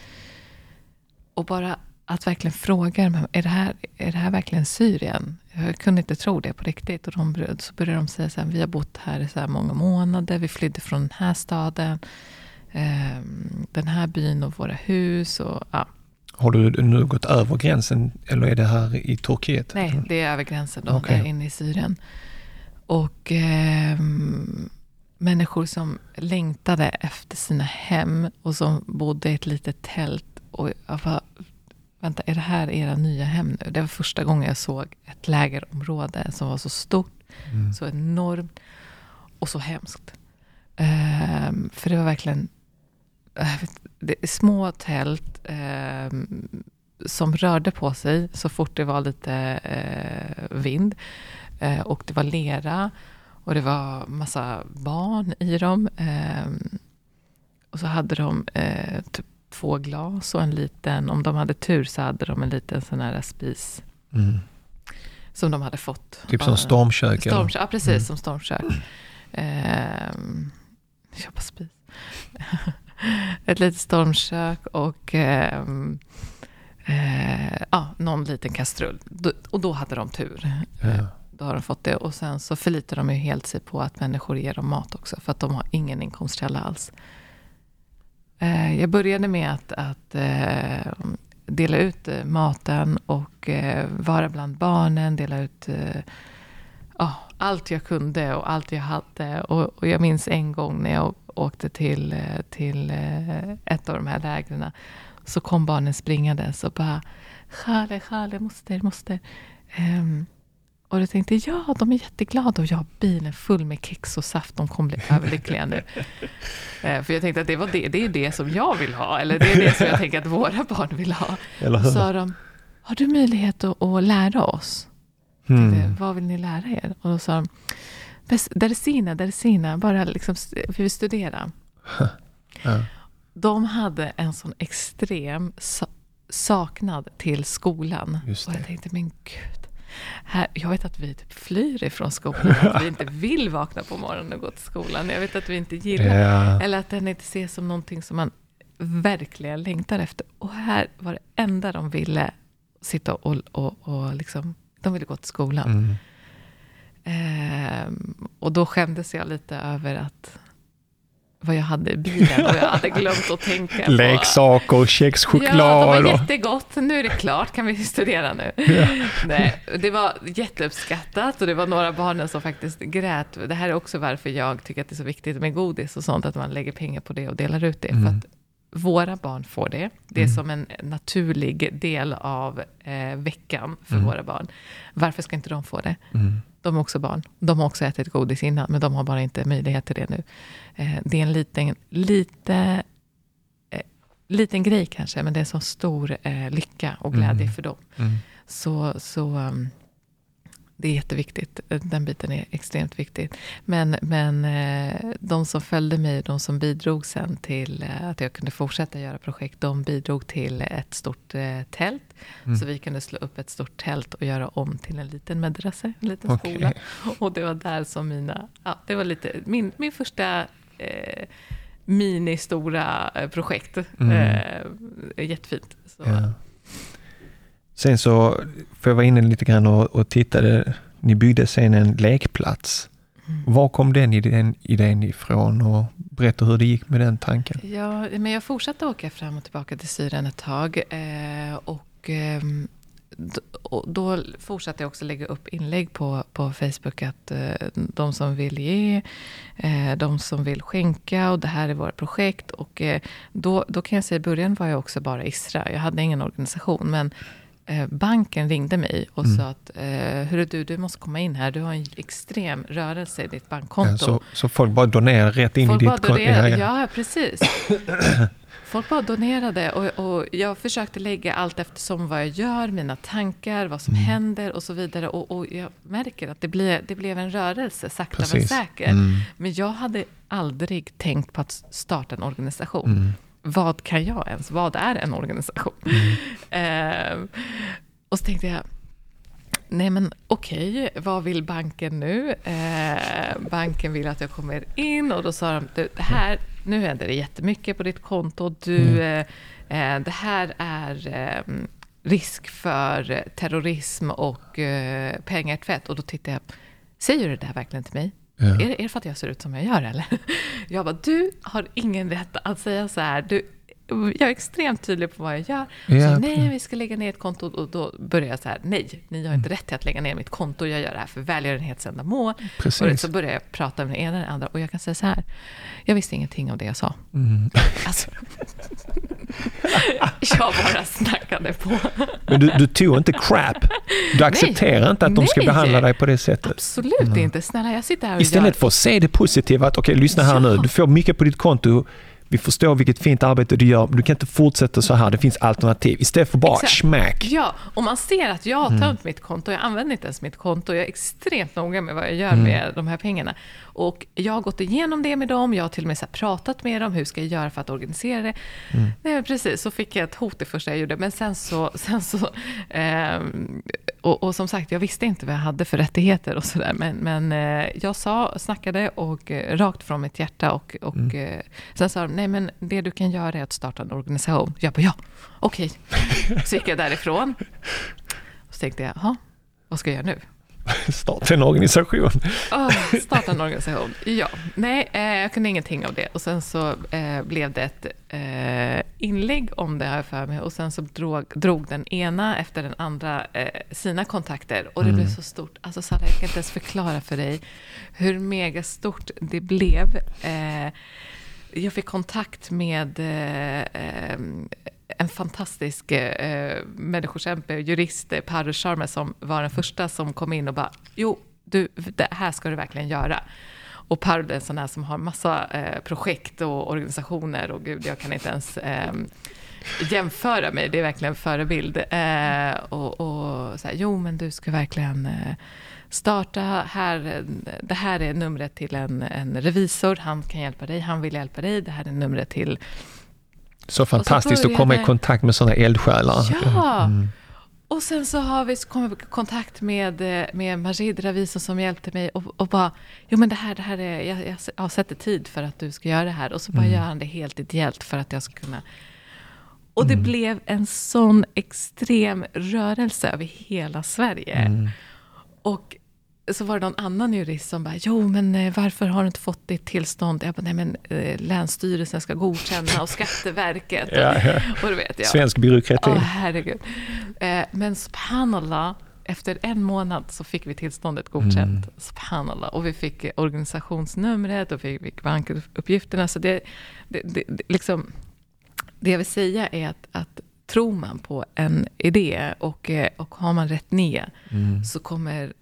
Och bara att verkligen fråga är det här, är det här verkligen Syrien? Jag kunde inte tro det på riktigt. Och de, så började de säga så här, vi har bott här i så här många månader. Vi flydde från den här staden. Eh, den här byn och våra hus. Och, ja. Har du nu gått över gränsen eller är det här i Turkiet? Nej, det är över gränsen då, okay. inne i Syrien. Och eh, människor som längtade efter sina hem och som bodde i ett litet tält. Och jag bara, vänta, är det här era nya hem nu? Det var första gången jag såg ett lägerområde som var så stort, mm. så enormt och så hemskt. Eh, för det var verkligen vet, det, små tält eh, som rörde på sig så fort det var lite eh, vind. Eh, och det var lera och det var massa barn i dem. Ehm, och så hade de eh, typ två glas och en liten, om de hade tur så hade de en liten sån här spis. Mm. Som de hade fått. Typ som stormkök? stormkök ja, precis. Mm. Som stormkök. Eh, köpa spis. ett litet stormkök och eh, eh, ja, någon liten kastrull. Och då hade de tur. Ja. Då har de fått det. Och sen så förlitar de ju helt sig på att människor ger dem mat också. För att de har ingen inkomstkälla alls. Eh, jag började med att, att eh, dela ut eh, maten och vara bland barnen. Dela ut oh, allt jag kunde och allt jag hade. Och, och jag minns en gång när jag åkte till, till ett av de här lägren så kom barnen springandes och bara Chale, Chale, moster, moster. Um, och jag tänkte, ja, de är jätteglada och jag har bilen full med kex och saft. De kommer bli överlyckliga nu. uh, för jag tänkte att det, var det, det är det som jag vill ha. Eller det är det som jag tänker att våra barn vill ha. Eller hur? sa de, har du möjlighet att, att lära oss? Mm. Tänkte, Vad vill ni lära er? Och då sa de, Dersina, Dersina, bara liksom, vi vill studera. ja. De hade en sån extrem saknad till skolan. Och jag tänkte, men gud. Här, jag vet att vi typ flyr ifrån skolan, att vi inte vill vakna på morgonen och gå till skolan. Jag vet att vi inte gillar, ja. eller att den inte ses som någonting som man verkligen längtar efter. Och här var det enda de ville sitta och, och, och liksom, de ville gå till skolan. Mm. Ehm, och då skämdes jag lite över att vad jag hade i bilen och jag hade glömt att tänka på... Leksaker, kex, choklad. Ja, det var jättegott. Nu är det klart, kan vi studera nu? Ja. Nej, det var jätteuppskattat och det var några barn som faktiskt grät. Det här är också varför jag tycker att det är så viktigt med godis och sånt, att man lägger pengar på det och delar ut det. Mm. För att våra barn får det. Det är mm. som en naturlig del av eh, veckan för mm. våra barn. Varför ska inte de få det? De är också barn. De har också ätit godis innan, men de har bara inte möjlighet till det nu. Eh, det är en liten, lite, eh, liten grej kanske, men det är en så stor eh, lycka och glädje mm. för dem. Mm. Så, så um, det är jätteviktigt. Den biten är extremt viktig. Men, men eh, de som följde mig, de som bidrog sen till eh, att jag kunde fortsätta göra projekt, de bidrog till ett stort eh, tält. Mm. Så vi kunde slå upp ett stort tält och göra om till en liten madrassa, en liten okay. skola. Och det var där som mina, ja, det var lite min, min första eh, mini-stora projekt. Mm. Eh, jättefint. Så. Ja. Sen så, för jag var inne lite grann och, och tittade, ni byggde sen en lekplats. Mm. Var kom den idén, idén ifrån och berätta hur det gick med den tanken? Ja, men jag fortsatte åka fram och tillbaka till Syrien ett tag. Eh, och eh, då fortsatte jag också lägga upp inlägg på, på Facebook att eh, de som vill ge, eh, de som vill skänka och det här är våra projekt. Och då, då kan jag säga i början var jag också bara Isra. Jag hade ingen organisation. Men Eh, banken ringde mig och mm. sa att eh, Hörru du, du måste komma in här. Du har en extrem rörelse i ditt bankkonto. Ja, så, så folk bara donerar rätt in folk i ditt konto? Ja, precis. Folk bara donerade och, och, jag försökte lägga allt eftersom vad jag gör, mina tankar, vad som mm. händer och så vidare. Och, och, jag märker att det, blir, det blev en rörelse, sakta men säkert. Mm. Men jag hade aldrig tänkt på att starta en organisation. Mm vad kan jag ens? Vad är en organisation? Mm. eh, och så tänkte jag, nej men okej, okay, vad vill banken nu? Eh, banken vill att jag kommer in och då sa de, det här, nu händer det jättemycket på ditt konto. Du, mm. eh, det här är ehm, risk för terrorism och eh, pengatvätt. Och då tittade jag, säger du det där verkligen till mig? Ja. Är, det, är det för att jag ser ut som jag gör eller? Jag bara, du har ingen rätt att säga så här. Du, jag är extremt tydlig på vad jag gör. Ja. Så, nej, vi ska lägga ner ett konto. Och då börjar jag så här, nej, ni har inte rätt till att lägga ner mitt konto. Jag gör det här för välgörenhetsändamål. Precis. Och så börjar jag prata med den ena och den andra. Och jag kan säga så här, jag visste ingenting av det jag sa. Mm. Alltså, jag bara snackade på. Men du, du tog inte crap? Du accepterar inte att de nej. ska behandla dig på det sättet? Absolut mm. inte. Snälla, jag sitter här och Istället gör... för att se det positiva, att okej, lyssna här ja. nu. Du får mycket på ditt konto vi förstår vilket fint arbete du gör, men du kan inte fortsätta så här. Det finns alternativ. Istället för bara Exakt. smack. Ja, och man ser att jag har tömt mm. mitt konto. Jag använder inte ens mitt konto. Jag är extremt noga med vad jag gör mm. med de här pengarna. Och jag har gått igenom det med dem. Jag har till och med så pratat med dem. Hur ska jag göra för att organisera det? Mm. Nej, precis. Så fick jag ett hot det första jag gjorde. Men sen så... Sen så eh, och, och, som sagt, jag visste inte vad jag hade för rättigheter och sådär. Men, men eh, jag sa, snackade och eh, rakt från mitt hjärta. Och, och mm. Eh, sen sa de, nej men det du kan göra är att starta en organisation. Jag bara, ja, okej. Okay. Så gick jag därifrån. Och så tänkte jag, jaha, vad ska jag göra nu? Starta en organisation. Oh, starta en organisation, ja. Nej, eh, jag kunde ingenting av det. Och sen så eh, blev det ett eh, inlägg om det här för mig. Och sen så drog, drog den ena efter den andra eh, sina kontakter. Och det mm. blev så stort. Alltså Sara, jag kan inte ens förklara för dig hur mega stort det blev. Eh, jag fick kontakt med eh, en fantastisk eh, eh människokämpe, jurist, eh, Paru Sharma, som var den första som kom in och bara, jo, du, det här ska du verkligen göra. Och Paru är en sån här som har massa eh, projekt och organisationer och gud, jag kan inte ens eh, jämföra mig, det är verkligen förebild. Eh, och, och så här, jo men du ska verkligen eh, starta här, det här är numret till en, en revisor, han kan hjälpa dig, han vill hjälpa dig, det här är numret till så fantastiskt så att komma i kontakt med sådana eldsjälar. Ja! Mm. Och sen så har vi kommit i kontakt med, med Majid Ravison som hjälpte mig och, och bara, jo men det här, det här är, jag, jag avsätter tid för att du ska göra det här. Och så bara mm. gör han det helt ideellt för att jag ska kunna och det mm. blev en sån extrem rörelse över hela Sverige. Mm. Och så var det någon annan jurist som bara, jo men eh, varför har du inte fått ditt tillstånd? Jag bara, nej men eh, Länsstyrelsen ska godkänna och Skatteverket. ja, ja. Och du vet, ja. Svensk byråkrati. Åh, herregud. Eh, men subhanallah, efter en månad så fick vi tillståndet godkänt. Mm. Subhanallah. Och vi fick organisationsnumret och vi fick bankuppgifterna. Så det, det, det, liksom, det jag vill säga är att, att tror man på en idé och, och har man rätt ner mm. så kommer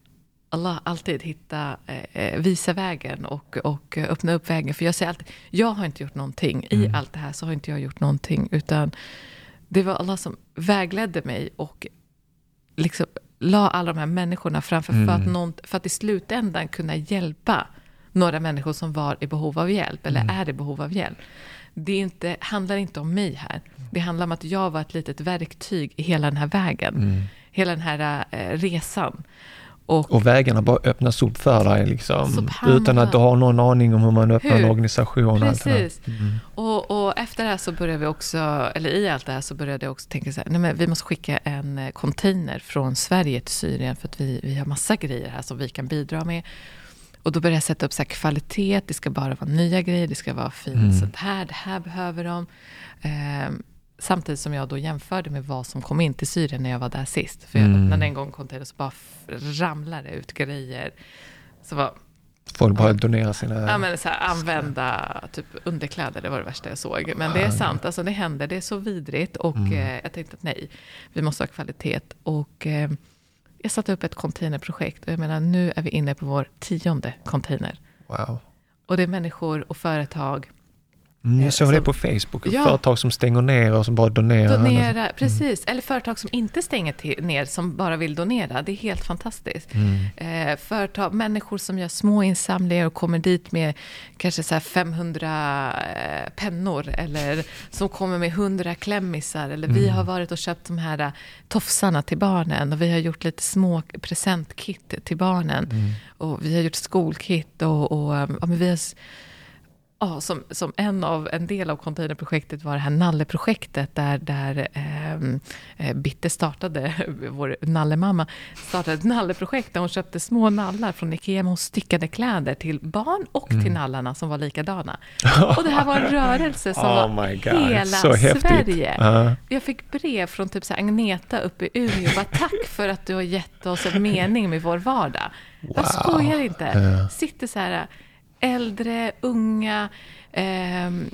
Allah alltid hitta, eh, eh, visa vägen och, och öppna upp vägen. För jag säger alltid, jag har inte gjort någonting. Mm. I allt det här så har inte jag gjort någonting. Utan det var Allah som vägledde mig och liksom la alla de här människorna framför Mm. för, att någon, för att i slutändan kunna hjälpa några människor som var i behov av hjälp, eller Mm. är i behov av hjälp. Det inte, handlar inte om mig här. Det handlar om att jag var ett litet verktyg i hela den här vägen. Hela den här eh, resan. Och, Och vägarna bara öppnas upp för dig liksom. Utan att du har någon aning om hur man öppnar Hur? en organisation. och allt det där. Precis. Och, och efter det här så började vi också, eller i allt det här så började jag också tänka så här, nej men vi måste skicka en eh, container från Sverige till Syrien för att vi, vi har massa grejer här som vi kan bidra med. Och då började jag sätta upp så här kvalitet, det ska bara vara nya grejer, det ska vara fint sånt här, det här behöver de. Ehm, samtidigt som jag då jämförde med vad som kom in till Syrien när jag var där sist. För jag Mm. öppnade en gång container så bara ramlade ut grejer. Så var, Folk bara donerar sina... Ja, men så här, använda typ underkläder, det var det värsta jag såg. Men det är sant, alltså det händer, det är så vidrigt. Och eh, jag tänkte att nej, vi måste ha kvalitet. Och eh, jag satte upp ett containerprojekt. Och jag menar, nu är vi inne på vår tionde container. Wow. Och det är människor och företag. Mm, jag såg det som- på Facebook. Ja. Företag som stänger ner och som bara donerar. Donera, precis. Eller företag som inte stänger till, ner, som bara vill donera. Det är helt fantastiskt. Eh, företag, människor som gör små insamlingar och kommer dit med kanske så här 500 eh, pennor. Eller som kommer med 100 klämmisar. Eller vi har varit och köpt de här eh, tofsarna till barnen. Och vi har gjort lite små presentkit till barnen. Och vi har gjort skolkit. Och, och eh, ja, men vi har Ja, som, som en, av, en del av containerprojektet var det här Nalle-projektet där, där ehm, eh, Bitte startade, vår Nalle-mamma, startade ett Nalle-projekt där hon köpte små nallar från Ikea, men hon stickade kläder till barn och Mm. till nallarna som var likadana. Och det här var en rörelse som Oh var hela häftigt. Sverige. Ja. Jag fick brev från typ så här Agneta uppe i Umeå. Bara, Tack för att du har gett oss en mening med vår vardag. Jag skojar inte. Ja. Sitter så här äldre, unga. ehm,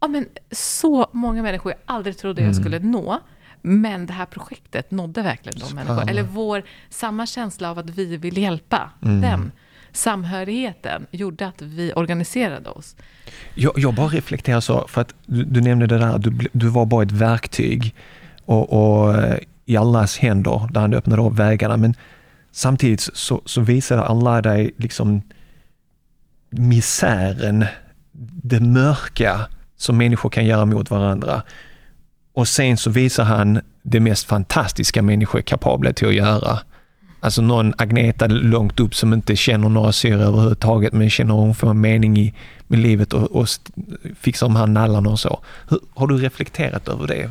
ja, men så många människor jag aldrig trodde Mm. jag skulle nå. Men det här projektet nådde verkligen de människor. Spännande. Eller vår, samma känsla av att vi vill hjälpa. Mm. Den samhörigheten gjorde att vi organiserade oss. Jag, jag bara reflekterar så, för att du, du nämnde det där, du, du var bara ett verktyg och, och eh, i Allahs händer där han öppnade upp vägarna. Men samtidigt så, så visade Allah dig liksom misären, det mörka som människor kan göra mot varandra. Och sen så visar han det mest fantastiska människor är kapabla till att göra. Alltså någon Agneta långt upp som inte känner några syre överhuvudtaget men känner hon får en mening i med livet och, och fixar de här nallarna och så. Hur, har du reflekterat över det?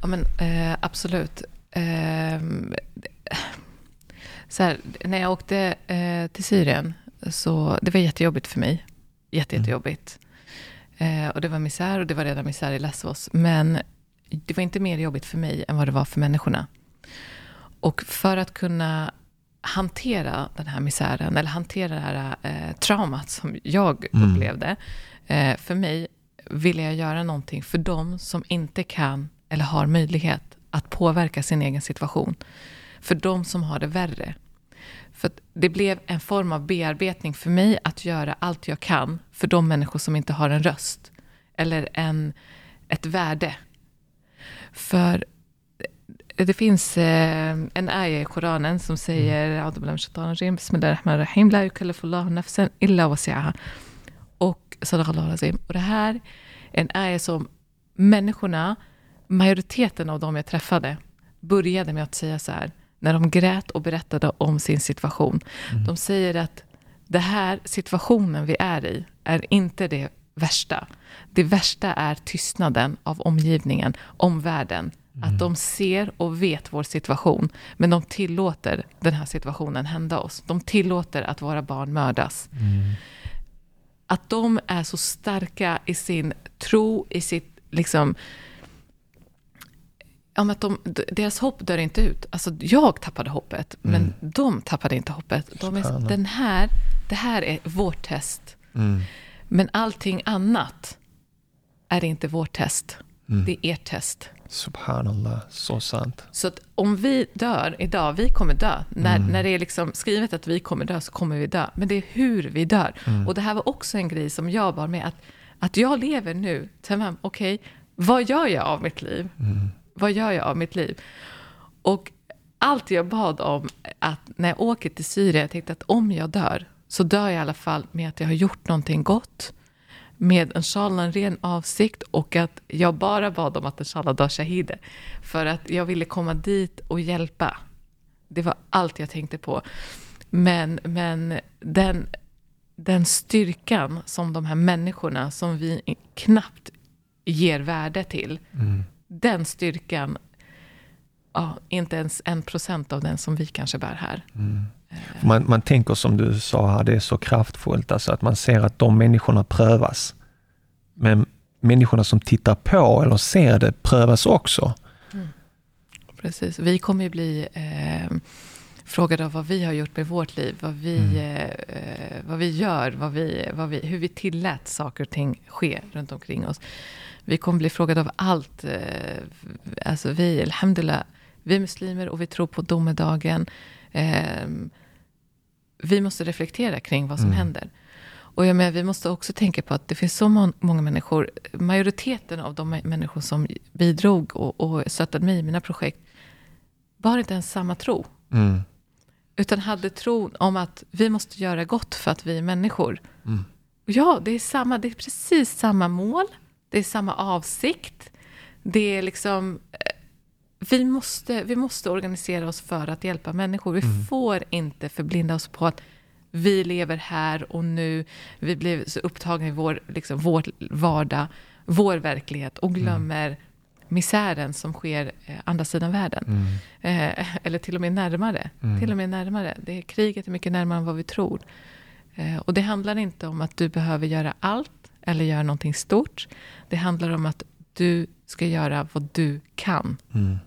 Ja, men eh, absolut. Eh, så här, när jag åkte eh, till Syrien, så det var jättejobbigt för mig. Jätte, jättejobbigt. Eh, och det var misär och det var redan misär i Lesvos. Men det var inte mer jobbigt för mig än vad det var för människorna. Och för att kunna hantera den här misären, eller hantera det här eh, traumat som jag Mm. upplevde. Eh, för mig ville jag göra någonting för dem som inte kan eller har möjlighet att påverka sin egen situation. För de som har det värre. För det blev en form av bearbetning för mig att göra allt jag kan för de människor som inte har en röst. Eller en, ett värde. För det finns eh, en ayah i Koranen som säger "A'udhu billahi minash shaitanir rajim, Bismillahirrahmanirrahim, La yukallifullahu nafsan illa wasi'aha. Och sadaqallahu azim. Och det här är en ayah som människorna, majoriteten av dem jag träffade, började med att säga så här, när de grät och berättade om sin situation. De säger att det här situationen vi är i är inte det värsta. Det värsta är tystnaden av omgivningen, omvärlden. Att de ser och vet vår situation, men de tillåter den här situationen hända oss. De tillåter att våra barn mördas. Att de är så starka i sin tro, i sitt liksom... Men att de, deras hopp dör inte ut. Alltså, jag tappade hoppet, men de tappade inte hoppet. De är, den här, det här är vårt test. Men allting annat är inte vårt test. Det är ert test. Subhanallah, så sant. Så att om vi dör idag, vi kommer dö. När, när det är liksom skrivet att vi kommer dö så kommer vi dö. Men det är hur vi dör. Och det här var också en grej som jag bar med. Att, att jag lever nu, okej, vad gör jag av mitt liv? Vad gör jag av mitt liv? Och allt jag bad om, att när jag åker till Syrien, jag tänkte att om jag dör, så dör jag i alla fall med att jag har gjort någonting gott, med inshallah en ren avsikt och att jag bara bad om att inshallah dör shahide. För att jag ville komma dit och hjälpa. Det var allt jag tänkte på. Men, men den, den styrkan som de här människorna som vi knappt ger värde till, Mm den styrkan, ja, inte ens en procent av den som vi kanske bär här. Man, man tänker som du sa här, det är så kraftfullt, alltså att man ser att de människorna prövas. Men människorna som tittar på eller ser det prövas också. Precis. Vi kommer ju bli eh, frågade av vad vi har gjort med vårt liv, vad vi, eh, vad vi gör, vad vi, vad vi, hur vi tillät saker och ting ske runt omkring oss. Vi kommer bli frågade av allt. Eh, alltså vi, alhamdulillah, vi är muslimer och vi tror på domedagen. Eh, vi måste reflektera kring vad som händer. Och jag menar, vi måste också tänka på att det finns så må- många människor, majoriteten av de människor som bidrog och, och stöttade mig i mina projekt, var inte ens samma tro. Mm. Utan hade tron om att vi måste göra gott för att vi är människor. Mm. Ja, det är, samma, det är precis samma mål. Det är samma avsikt. Det är liksom... eh, Vi måste, vi måste organisera oss för att hjälpa människor. Vi Mm. får inte förblinda oss på att vi lever här och nu. Vi blir så upptagna i vår, liksom, vår vardag, vår verklighet och glömmer misären som sker eh, andra sidan världen. Eh, eller till och med närmare. Till och med närmare. Det kriget är mycket närmare än vad vi tror. Eh, och det handlar inte om att du behöver göra allt eller göra någonting stort. Det handlar om att du ska göra vad du kan. Mm.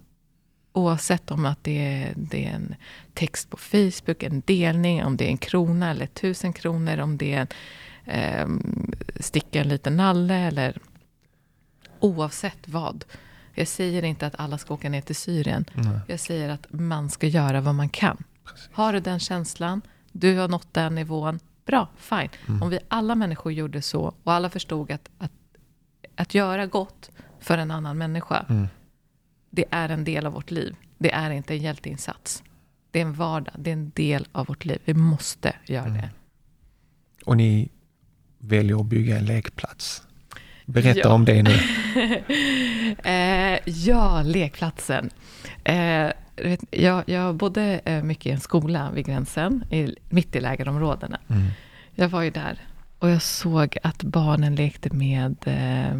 Oavsett om att det är, det är en text på Facebook, en delning, om det är en krona eller tusen kronor, om det är en ehm, sticka en liten nalle eller oavsett vad. Jag säger inte att alla ska åka ner till Syrien. Nej. Jag säger att man ska göra vad man kan. Har du den känslan, du har nått den nivån, bra, fine. Om vi alla människor gjorde så och alla förstod att, att, att göra gott för en annan människa, Mm. det är en del av vårt liv. Det är inte en hjälteinsats. Det är en vardag, det är en del av vårt liv. Vi måste göra det. Och ni väljer att bygga en lekplats. Berätta Ja. om det nu. Eh, ja, lekplatsen. Eh, vet, jag, jag bodde eh, mycket i en skola vid gränsen, i, mitt i lägerområdena. Mm. Jag var ju där och jag såg att barnen lekte med eh,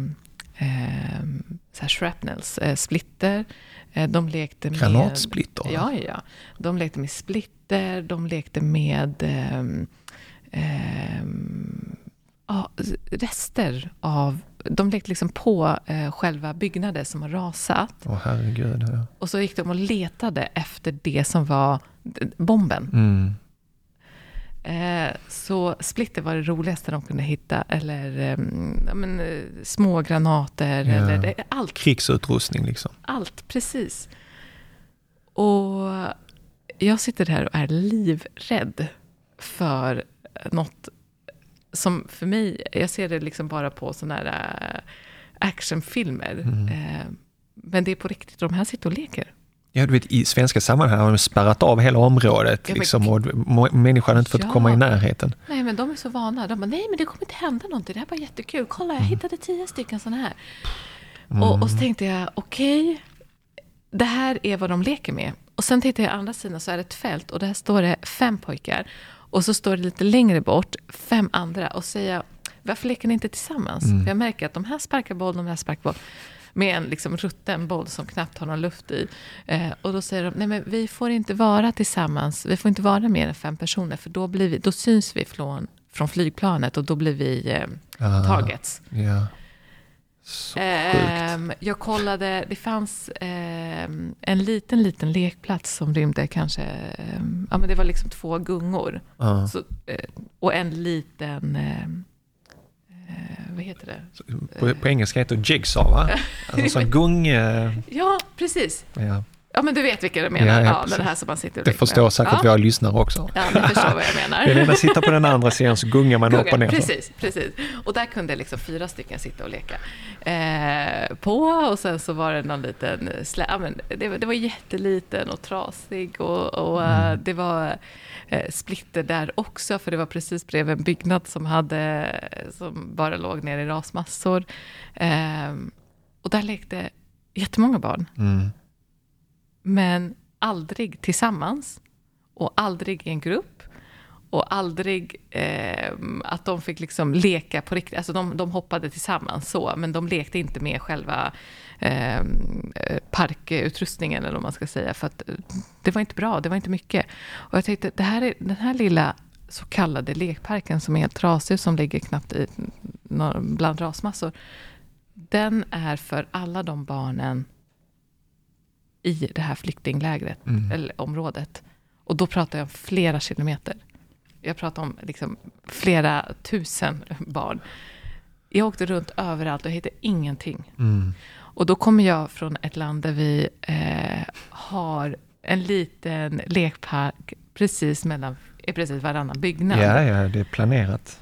eh, så här shrapnels, eh, splitter. Eh, de lekte med... Granatsplitter? Ja, ja. De lekte med splitter, de lekte med ja, rester av... De lekte liksom på eh, själva byggnader som har rasat. Åh herregud. Ja. Och så gick de och letade efter det som var bomben. Mm. Eh, så splitter var det roligaste de kunde hitta. Eller ehm, ja, men, eh, små granater. Ja. Eller, det- allt Krigsutrustning liksom. allt, precis. Och jag sitter där och är livrädd för något som för mig, jag ser det liksom bara på sådana här äh, actionfilmer. Mm. Eh, men det är på riktigt, de här sitter och leker. Ja, du vet, i svenska sammanhang har de spärrat av hela området Ja, liksom, och människan har inte fått Ja. komma i närheten. Nej, men de är så vana. De bara, nej men det kommer inte hända någonting, det här är bara jättekul. Kolla, jag hittade tio stycken sådana här. Och, och så tänkte jag, okej, det här är vad de leker med. Och sen tittar jag andra sidan så är det ett fält och där står det fem pojkar. Och så står det lite längre bort fem andra. Och säger varför leker ni inte tillsammans? För jag märker att de här sparkar boll, de här sparkar boll. Med en liksom rutten boll som knappt har någon luft i. Eh, och då säger de, nej men vi får inte vara tillsammans. Vi får inte vara mer än fem personer. För då, blir vi, då syns vi från, från flygplanet och då blir vi eh, Ah, targets. Ja. Så sjukt. Ehm, jag kollade, det fanns ehm, en liten, liten lekplats som rymde kanske, ehm, ja men det var liksom två gungor. Ja. Så, eh, och en liten, eh, vad heter det? På, på engelska heter det jigsaw va? Alltså sån gung... Ja, precis. Ja. Ja, men du vet vilken jag menar. Ja, Ja, ja, den här som man sitter och Det förstår med. säkert ja. våra lyssnare också. Ja, ni förstår vad jag menar. Helena sitter på den andra sidan så gungar man upp och Gunga, ner. Precis, precis. Och där kunde liksom fyra stycken sitta och leka eh, på och sen så var det någon liten slä, ja, men det, var- det var jätteliten och trasig och, och eh, det var eh, splitter där också för det var precis bredvid en byggnad som hade som bara låg ner i rasmassor. Eh, och där lekte jättemånga barn. Mm. Men aldrig tillsammans och aldrig i en grupp. Och aldrig eh, att de fick liksom leka på riktigt. Alltså de, de hoppade tillsammans så, men de lekte inte med själva eh, parkutrustningen eller vad man ska säga. För att eh, det var inte bra, det var inte mycket. Och jag tänkte, det här är, den här lilla så kallade lekparken som är helt trasig, som ligger knappt i, bland rasmassor. Den är för alla de barnen i det här flyktinglägret, Mm. eller området. Och då pratar jag om flera kilometer. Jag pratar om liksom flera tusen barn. Jag åkte runt överallt och hittade ingenting. Mm. Och då kommer jag från ett land där vi eh, har en liten lekpark precis mellan precis varannan byggnad. Ja, ja, det är planerat.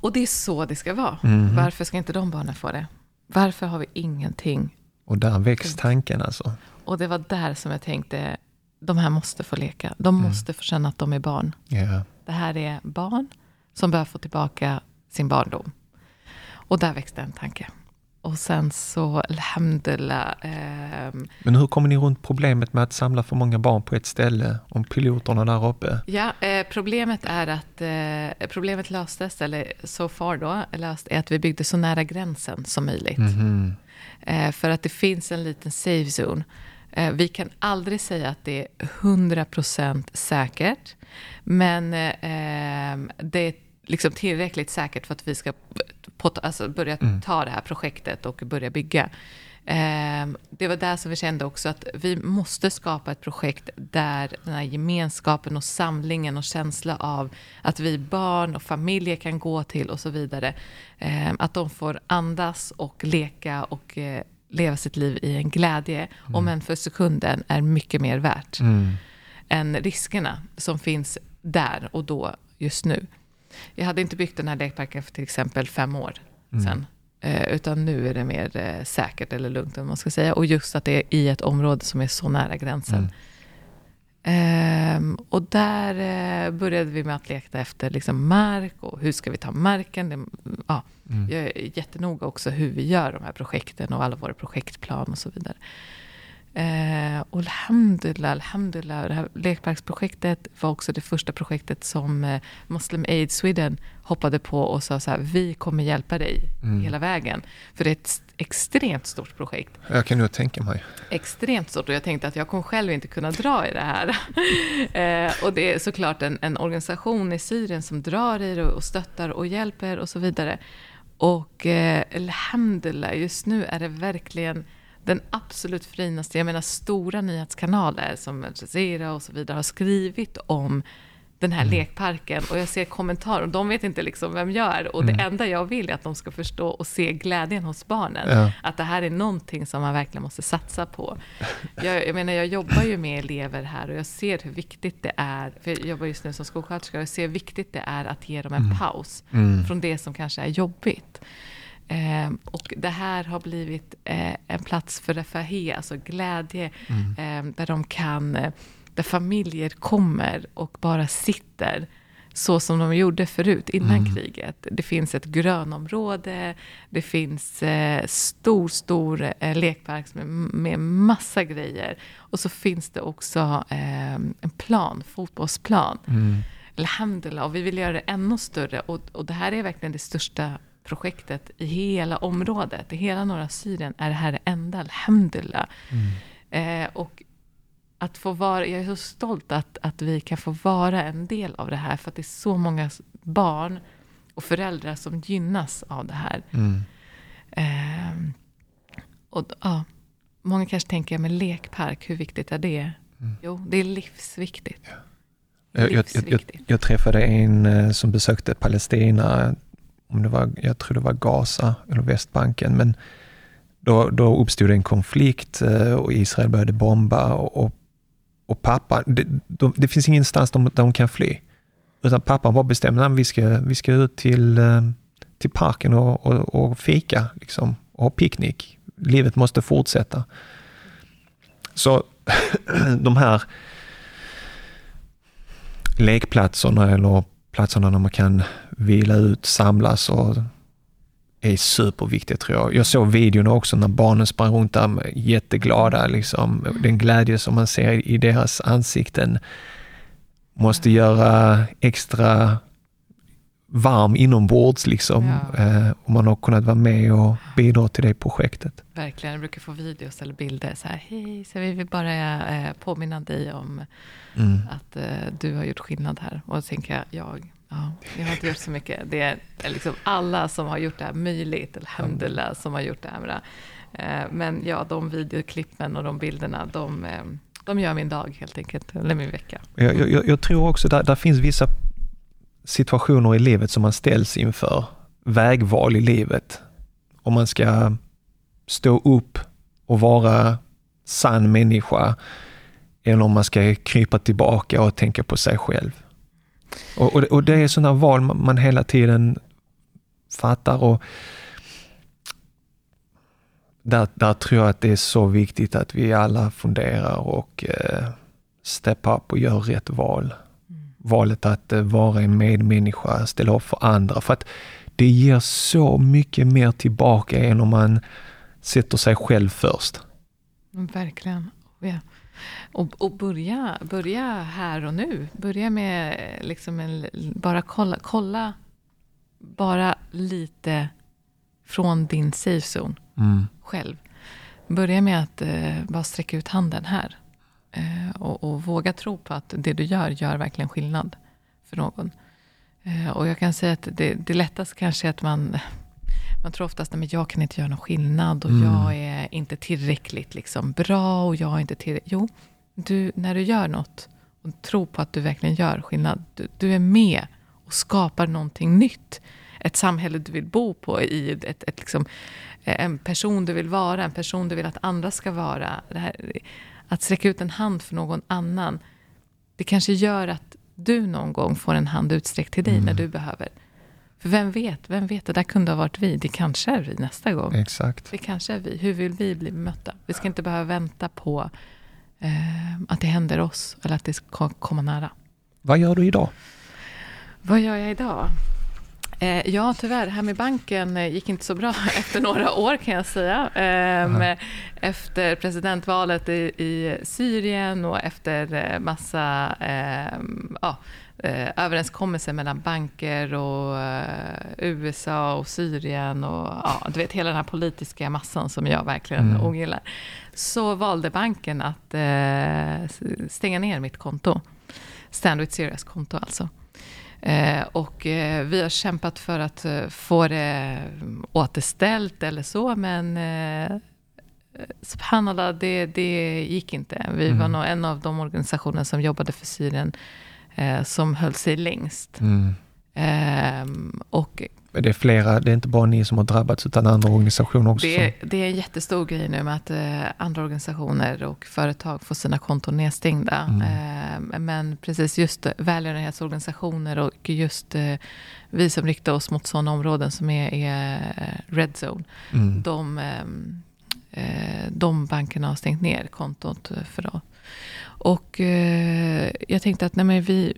Och det är så det ska vara. Mhm. Varför ska inte de barnen få det? Varför har vi ingenting? Och där väcks tanken alltså. Och det var där som jag tänkte, de här måste få leka. De måste få känna att de är barn. Ja. Det här är barn som börjar få tillbaka sin barndom. Och där växte en tanke. Och sen så, alhamdulillah, ehm, Men hur kommer ni runt problemet med att samla för många barn på ett ställe om piloterna där uppe? Ja, eh, problemet är att eh, problemet löstes, eller so far då, löst, är att vi byggde så nära gränsen som möjligt. Mhm. Eh, för att det finns en liten safe zone. Eh, vi kan aldrig säga att det är 100% säkert. Men eh, det är liksom tillräckligt säkert för att vi ska alltså börja ta det här projektet och börja bygga. Eh, det var där som vi kände också att vi måste skapa ett projekt där den här gemenskapen och samlingen och känsla av att vi barn och familjer kan gå till och så vidare. Eh, att de får andas och leka och eh, leva sitt liv i en glädje, om än för sekunden, är mycket mer värt Mm. än riskerna som finns där och då, just nu. Jag hade inte byggt den här lekparken för till exempel fem år sedan. Eh, utan nu är det mer eh, säkert eller lugnt, om man ska säga. Och just att det är i ett område som är så nära gränsen. Ehm, och där eh, började vi med att leta efter liksom, mark och hur ska vi ta marken. Det, ja, Jag är jättenoga också hur vi gör de här projekten och alla våra projektplan och så vidare. Eh, och alhamdulillah, alhamdulillah, det här lekparksprojektet var också det första projektet som eh, Muslim Aid Sweden hoppade på och sa så här, vi kommer hjälpa dig hela vägen. För det är ett extremt stort projekt. Jag kan nog tänka mig. Extremt stort och jag tänkte att jag kommer själv inte kunna dra i det här. eh, och det är såklart en, en organisation i Syrien som drar i det och stöttar och hjälper och så vidare. Och eh, alhamdulillah, just nu är det verkligen den absolut finaste, jag menar stora nyhetskanaler som Al Jazeera och så vidare har skrivit om den här lekparken och jag ser kommentarer och de vet inte liksom vem jag är och det enda jag vill är att de ska förstå och se glädjen hos barnen. Ja. Att det här är någonting som man verkligen måste satsa på. Jag, jag menar, jag jobbar ju med elever här och jag ser hur viktigt det är, för jag jobbar just nu som skolsköterska, och jag ser hur viktigt det är att ge dem en paus från det som kanske är jobbigt. Ehm, och det här har blivit eh, en plats för refahi, alltså glädje, ehm, där de kan, eh, där familjer kommer och bara sitter så som de gjorde förut, innan kriget. Det finns ett grönområde, det finns eh, stor, stor eh, lekpark med, med massa grejer. Och så finns det också eh, en plan, fotbollsplan. Alhamdulillah, och vi vill göra det ännu större. Och, och det här är verkligen det största projektet i hela området. I hela norra Syrien är det här det enda, alhamdulillah. Eh, och att få vara, jag är så stolt att, att vi kan få vara en del av det här. För att det är så många barn och föräldrar som gynnas av det här. Mm. Ehm, och ja, många kanske tänker, men lekpark, hur viktigt är det? Jo, det är livsviktigt. Jag, jag, jag, jag, jag träffade en eh, som besökte Palestina, om det var, jag tror det var Gaza eller Västbanken, men då, då uppstod en konflikt eh, och Israel började bomba och, och, och pappa, det, de, det finns ingenstans de, de kan fly. Utan pappa bara bestämde att vi ska, vi ska ut till, eh, till parken och, och, och fika liksom, och ha picknick. Livet måste fortsätta. Så de här lekplatserna eller platserna där man kan vila ut, samlas och är superviktigt tror jag. Jag såg videon också när barnen sprang runt där jätteglada. Liksom. Den glädje som man ser i deras ansikten måste göra extra varm inombords liksom. Ja. Eh, och man har kunnat vara med och bidra till det projektet. Verkligen, jag brukar få videos eller bilder så här, hej, så vi vill bara eh, påminna dig om mm. att eh, du har gjort skillnad här. Och då tänker jag, jag, ja, jag har inte gjort så mycket. Det är liksom alla som har gjort det här möjligt, eller Alhamdulillah, som har gjort det här. Eh, men ja, de videoklippen och de bilderna, de, eh, de gör min dag helt enkelt, eller min vecka. Jag, jag, jag tror också att där finns vissa situationer i livet som man ställs inför, vägval i livet. Om man ska stå upp och vara sann människa eller om man ska krypa tillbaka och tänka på sig själv. Och, och, och det är sådana val man hela tiden fattar och där, där tror jag att det är så viktigt att vi alla funderar och eh, step up och gör rätt val valet att eh, vara en medmänniska, ställa upp för andra. För att det ger så mycket mer tillbaka än om man sätter sig själv först. Verkligen. Ja. Och, och börja, börja här och nu. Börja med liksom en, bara kolla, kolla bara lite från din safe zone mm. själv. Börja med att eh, bara sträcka ut handen här. Eh, och, och, våga tro på att det du gör, gör verkligen skillnad för någon. Eh, och jag kan säga att det, det lättaste kanske är att man, man tror oftast att jag kan inte göra någon skillnad och mm. jag är inte tillräckligt liksom bra och jag är inte tillräckligt... Jo, du, när du gör något och tror på att du verkligen gör skillnad. Du, du är med och skapar någonting nytt. Ett samhälle du vill bo på, i ett, ett liksom, en person du vill vara, en person du vill att andra ska vara. Det här, att sträcka ut en hand för någon annan, det kanske gör att du någon gång får en hand utsträckt till dig mm. när du behöver. För vem vet, vem vet, det där kunde ha varit vi. Det kanske är vi nästa gång. Exakt. Det kanske är vi. Hur vill vi bli bemötta? Vi ska inte behöva vänta på eh, att det händer oss, eller att det ska komma nära. Vad gör du idag? Vad gör jag idag? Eh, ja, tyvärr. Här med banken eh, gick inte så bra efter några år kan jag säga. Eh, efter presidentvalet i, i, Syrien och efter eh, massa ehm, ja, eh, överenskommelser mellan banker och eh, USA och Syrien och ja, du vet hela den här politiska massan som jag verkligen mm. ogillar. Så valde banken att stänga ner mitt konto. Stand with Serious konto alltså. Eh, och eh, vi har kämpat för att eh, få det återställt eller så, men eh, subhanallah, det, det gick inte. Vi mm. var nog en av de organisationer som jobbade för Syrien som höll sig längst. Mm. Eh, och det är flera, det är inte bara ni som har drabbats utan andra organisationer också? Det, det är en jättestor grej nu med att eh, andra organisationer och företag får sina konton nedstängda. Mm. Eh, men precis just välgörenhetsorganisationer och just eh, vi som riktar oss mot sådana områden som är, är eh, red zone. Mm. De, eh, de bankerna har stängt ner kontot för oss. Och eh, jag tänkte att nej men vi,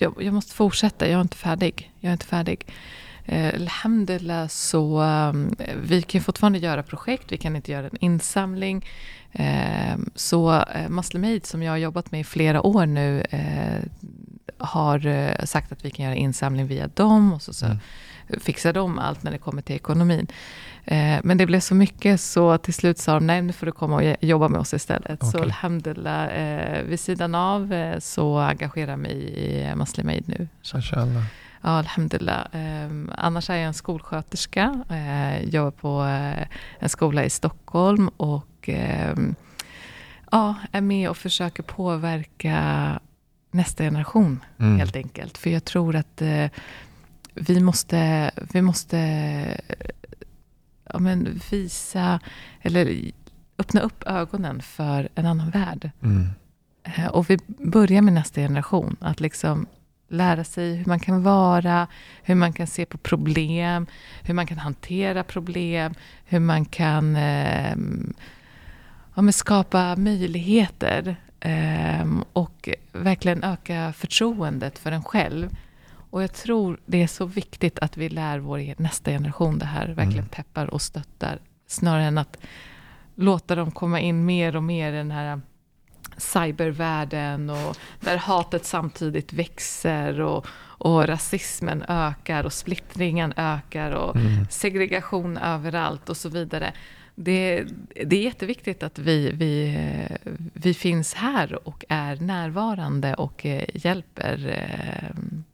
jag, jag, måste fortsätta, jag är inte färdig. Jag är inte färdig. Eh, alhamdulillah så um, vi kan fortfarande göra projekt, vi kan inte göra en insamling. Eh, så eh, Muslim som jag har jobbat med i flera år nu eh, har eh, sagt att vi kan göra insamling via dem och så, så mm fixar de allt när det kommer till ekonomin. Eh, men det blev så mycket så till slut sa de nej nu får du komma och jobba med oss istället. Okay. Så alhamdulillah, eh, vid sidan av eh, så engagerar jag mig i Muslim Aid nu. Inshallah. Ja, alhamdulillah. Eh, annars är jag en skolsköterska. Jobbar på en skola i Stockholm och eh, ja, är med och försöker påverka nästa generation mm. helt enkelt. För jag tror att vi måste, vi måste ja, men visa eller öppna upp ögonen för en annan värld. Mm. Eh, och vi börjar med nästa generation. Att liksom lära sig hur man kan vara, hur man kan se på problem, hur man kan hantera problem, hur man kan eh, ja, skapa möjligheter eh, och verkligen öka förtroendet för en själv. Och jag tror det är så viktigt att vi lär vår nästa generation det här, verkligen mm. peppar och stöttar, snarare än att låta dem komma in mer och mer i den här cybervärlden och där hatet samtidigt växer och, och rasismen ökar och splittringen ökar och mm. segregation överallt och så vidare. Det, det är jätteviktigt att vi, vi, vi finns här och är närvarande och eh, hjälper ja,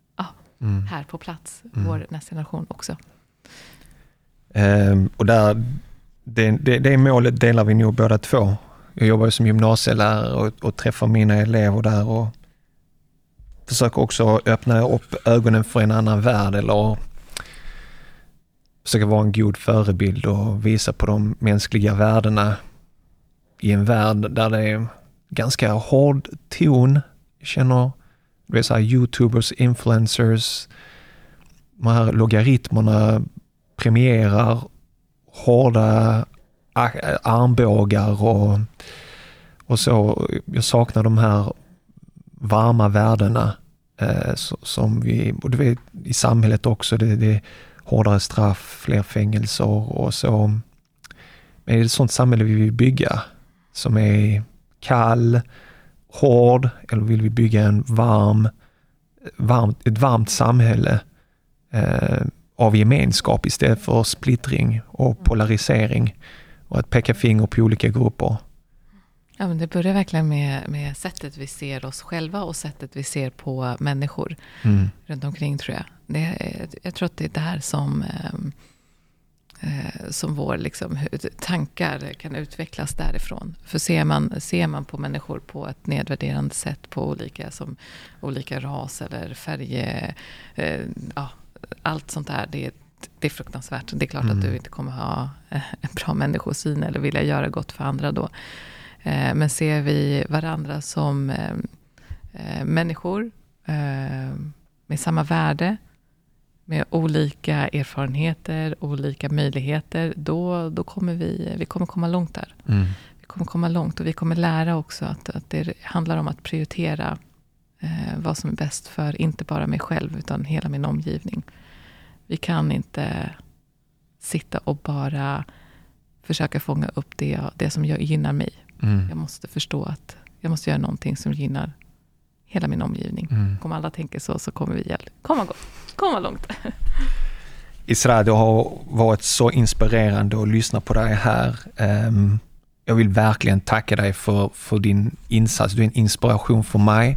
mm. här på plats, mm. vår nästa generation också. Um, och där, det, det, det målet delar vi nog båda två. Jag jobbar som gymnasielärare och, och träffar mina elever där och försöker också öppna upp ögonen för en annan värld eller försöka vara en god förebild och visa på de mänskliga värdena i en värld där det är ganska hård ton. Känner det är så här youtubers, influencers, de här logaritmerna premierar hårda armbågar och, och så. Jag saknar de här varma värdena eh, som vi, och du vet i samhället också, det, det är hårdare straff, fler fängelser och så. Men det är ett sånt samhälle vi vill bygga som är kall, hård eller vill vi bygga en varm, varmt, ett varmt samhälle eh, av gemenskap istället för splittring och polarisering och att peka finger på olika grupper. Ja, men det börjar verkligen med, med sättet vi ser oss själva och sättet vi ser på människor mm. runt omkring tror jag. Det, jag tror att det är där som, ehm, eh, som vår liksom, tankar kan utvecklas därifrån. För ser man, ser man på människor på ett nedvärderande sätt på olika, som olika ras eller färg, eh, ja, allt sånt där, det är det är fruktansvärt. Det är klart mm. att du inte kommer ha eh, en bra människosyn eller vilja göra gott för andra då. Eh, men ser vi varandra som eh, människor med samma värde, med olika erfarenheter, olika möjligheter, då, då kommer vi, vi kommer komma långt där. Mm. Vi kommer komma långt och vi kommer lära också att, att det handlar om att prioritera eh, vad som är bäst för, inte bara mig själv, utan hela min omgivning. Vi kan inte sitta och bara försöka fånga upp det, det som gynnar mig. Mm. Jag måste förstå att jag måste göra någonting som gynnar hela min omgivning. Mm. Om alla tänker så, så kommer vi komma, komma långt. Isra, det har varit så inspirerande att lyssna på dig här. Um, jag vill verkligen tacka dig för, för din insats. Du är en inspiration för mig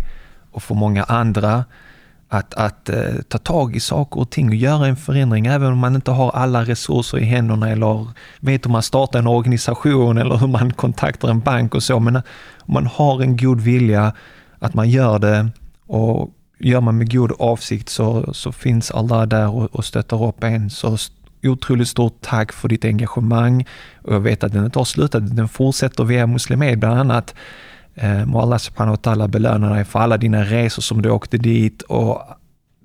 och för många andra att, att eh, ta tag i saker och ting och göra en förändring även om man inte har alla resurser i händerna eller vet hur man startar en organisation eller hur man kontaktar en bank och så. Men om man har en god vilja att man gör det och gör man med god avsikt så, så finns Allah där och, och stöttar upp en. Så otroligt stort tack för ditt engagemang och jag vet att den inte har slutat, den fortsätter via Muslimed bland annat. Eh, må Allah subhanahu wa ta'ala belöna dig för alla dina resor som du åkte dit och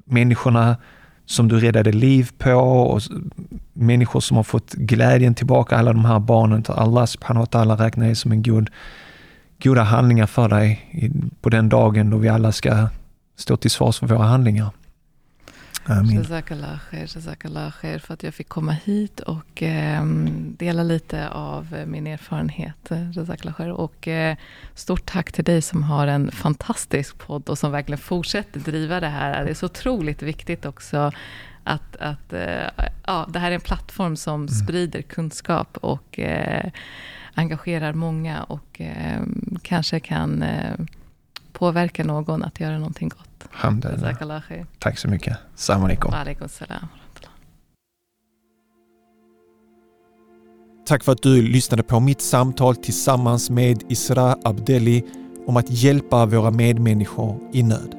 människorna som du räddade liv på och människor som har fått glädjen tillbaka, alla de här barnen. Allah subhanahu wa ta'ala räknar dig som en god, goda handlingar för dig på den dagen då vi alla ska stå till svars för våra handlingar. Amin. Jazakallah khair, jazakallah khair för att jag fick komma hit och eh, dela lite av min erfarenhet. Jazakallah khair. Och eh, stort tack till dig som har en fantastisk podd och som verkligen fortsätter driva det här. Det är så otroligt viktigt också att, att eh, ja, det här är en plattform som mm. sprider kunskap och eh, engagerar många och ehm, kanske kan eh, påverka någon att göra någonting gott. Tack så mycket. Salam alaikum. Tack för att du lyssnade på mitt samtal tillsammans med Isra Abdeli om att hjälpa våra medmänniskor i nöd.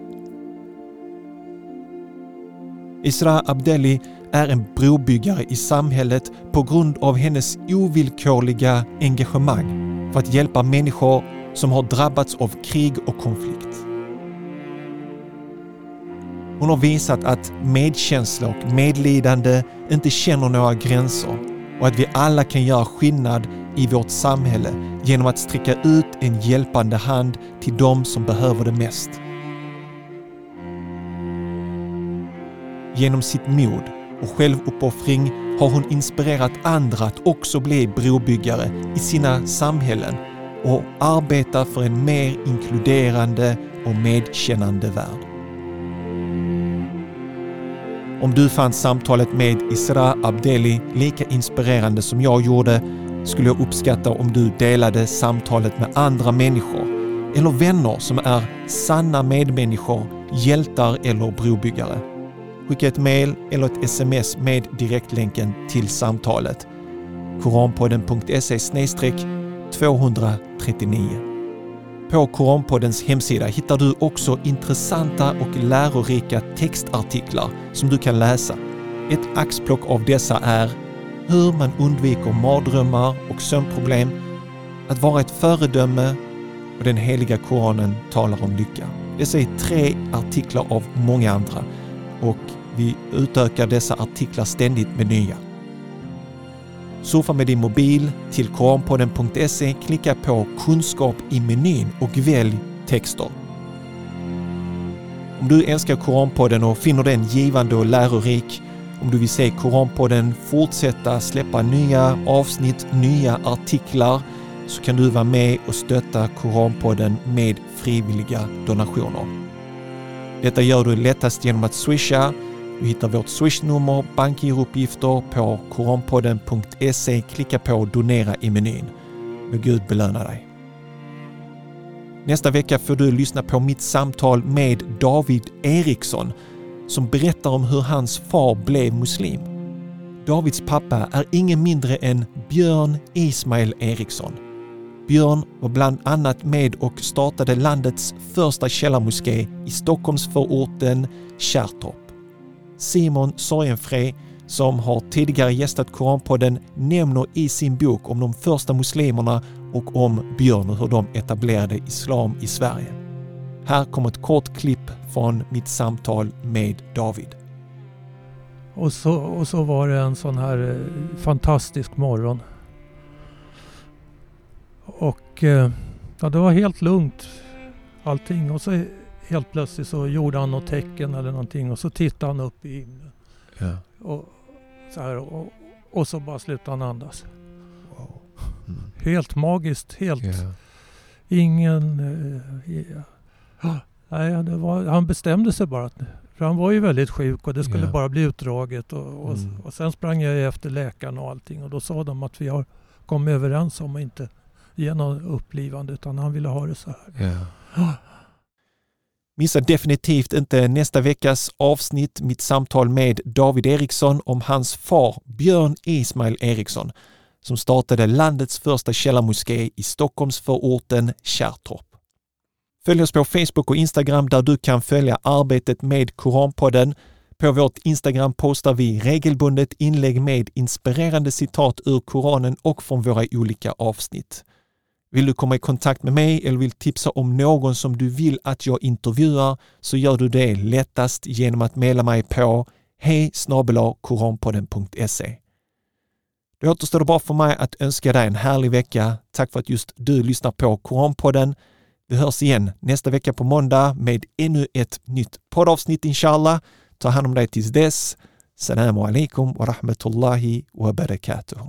Isra Abdeli är en brobyggare i samhället på grund av hennes ovillkorliga engagemang för att hjälpa människor som har drabbats av krig och konflikt. Hon har visat att medkänsla och medlidande inte känner några gränser och att vi alla kan göra skillnad i vårt samhälle genom att sträcka ut en hjälpande hand till de som behöver det mest. Genom sitt mod och självuppoffring har hon inspirerat andra att också bli brobyggare i sina samhällen och arbeta för en mer inkluderande och medkännande värld. Om du fann samtalet med Isra Abdeli lika inspirerande som jag gjorde skulle jag uppskatta om du delade samtalet med andra människor eller vänner som är sanna medmänniskor, hjältar eller brobyggare. Skicka ett mail eller ett sms med direktlänken till samtalet. koranpodden.se 239. På Koranpoddens hemsida hittar du också intressanta och lärorika textartiklar som du kan läsa. Ett axplock av dessa är hur man undviker mardrömmar och sömnproblem, att vara ett föredöme och den heliga Koranen talar om lycka. Dessa är tre artiklar av många andra och vi utökar dessa artiklar ständigt med nya. Surfa med din mobil till koranpodden.se, klicka på kunskap i menyn och välj texter. Om du älskar Koranpodden och finner den givande och lärorik, om du vill se Koranpodden fortsätta släppa nya avsnitt, nya artiklar, så kan du vara med och stötta Koranpodden med frivilliga donationer. Detta gör du lättast genom att swisha du hittar vårt swishnummer, bankgirouppgifter på koranpodden.se. Klicka på donera i menyn. Må Gud belöna dig. Nästa vecka får du lyssna på mitt samtal med David Eriksson som berättar om hur hans far blev muslim. Davids pappa är ingen mindre än Björn Ismail Eriksson. Björn var bland annat med och startade landets första källarmoské i Stockholmsförorten Kärrtorp. Simon Sorgenfrey, som har tidigare gästat Koranpodden, nämner i sin bok om de första muslimerna och om Björn och hur de etablerade islam i Sverige. Här kommer ett kort klipp från mitt samtal med David. Och så, och så var det en sån här eh, fantastisk morgon. Och eh, ja, det var helt lugnt allting. Och så helt plötsligt så gjorde han något tecken eller någonting och så tittade han upp i himlen. Ja. Och, så här, och, och, så bara slutade han andas. Wow. Mm. Helt magiskt, helt. Yeah. Ingen... Uh, ja. Nej, var, han bestämde sig bara. För han var ju väldigt sjuk och det skulle bara bli utdraget. Och, och, mm. och, sen sprang jag efter läkaren och allting och då sa de att vi har kommit överens om att inte ge något upplivande utan han ville ha det så här. Missa definitivt inte nästa veckas avsnitt, mitt samtal med David Eriksson om hans far Björn Ismail Eriksson som startade landets första källarmoské i Stockholmsförorten Kärrtorp. Följ oss på Facebook och Instagram där du kan följa arbetet med Koranpodden. På vårt Instagram postar vi regelbundet inlägg med inspirerande citat ur Koranen och från våra olika avsnitt. Vill du komma i kontakt med mig eller vill tipsa om någon som du vill att jag intervjuar så gör du det lättast genom att mejla mig på hej koranpodden.se. Då återstår det bara för mig att önska dig en härlig vecka. Tack för att just du lyssnar på Koranpodden. Vi hörs igen nästa vecka på måndag med ännu ett nytt poddavsnitt inshallah. Ta hand om dig tills dess. Salam alaikum wa rahmatullahi wa barakatuh.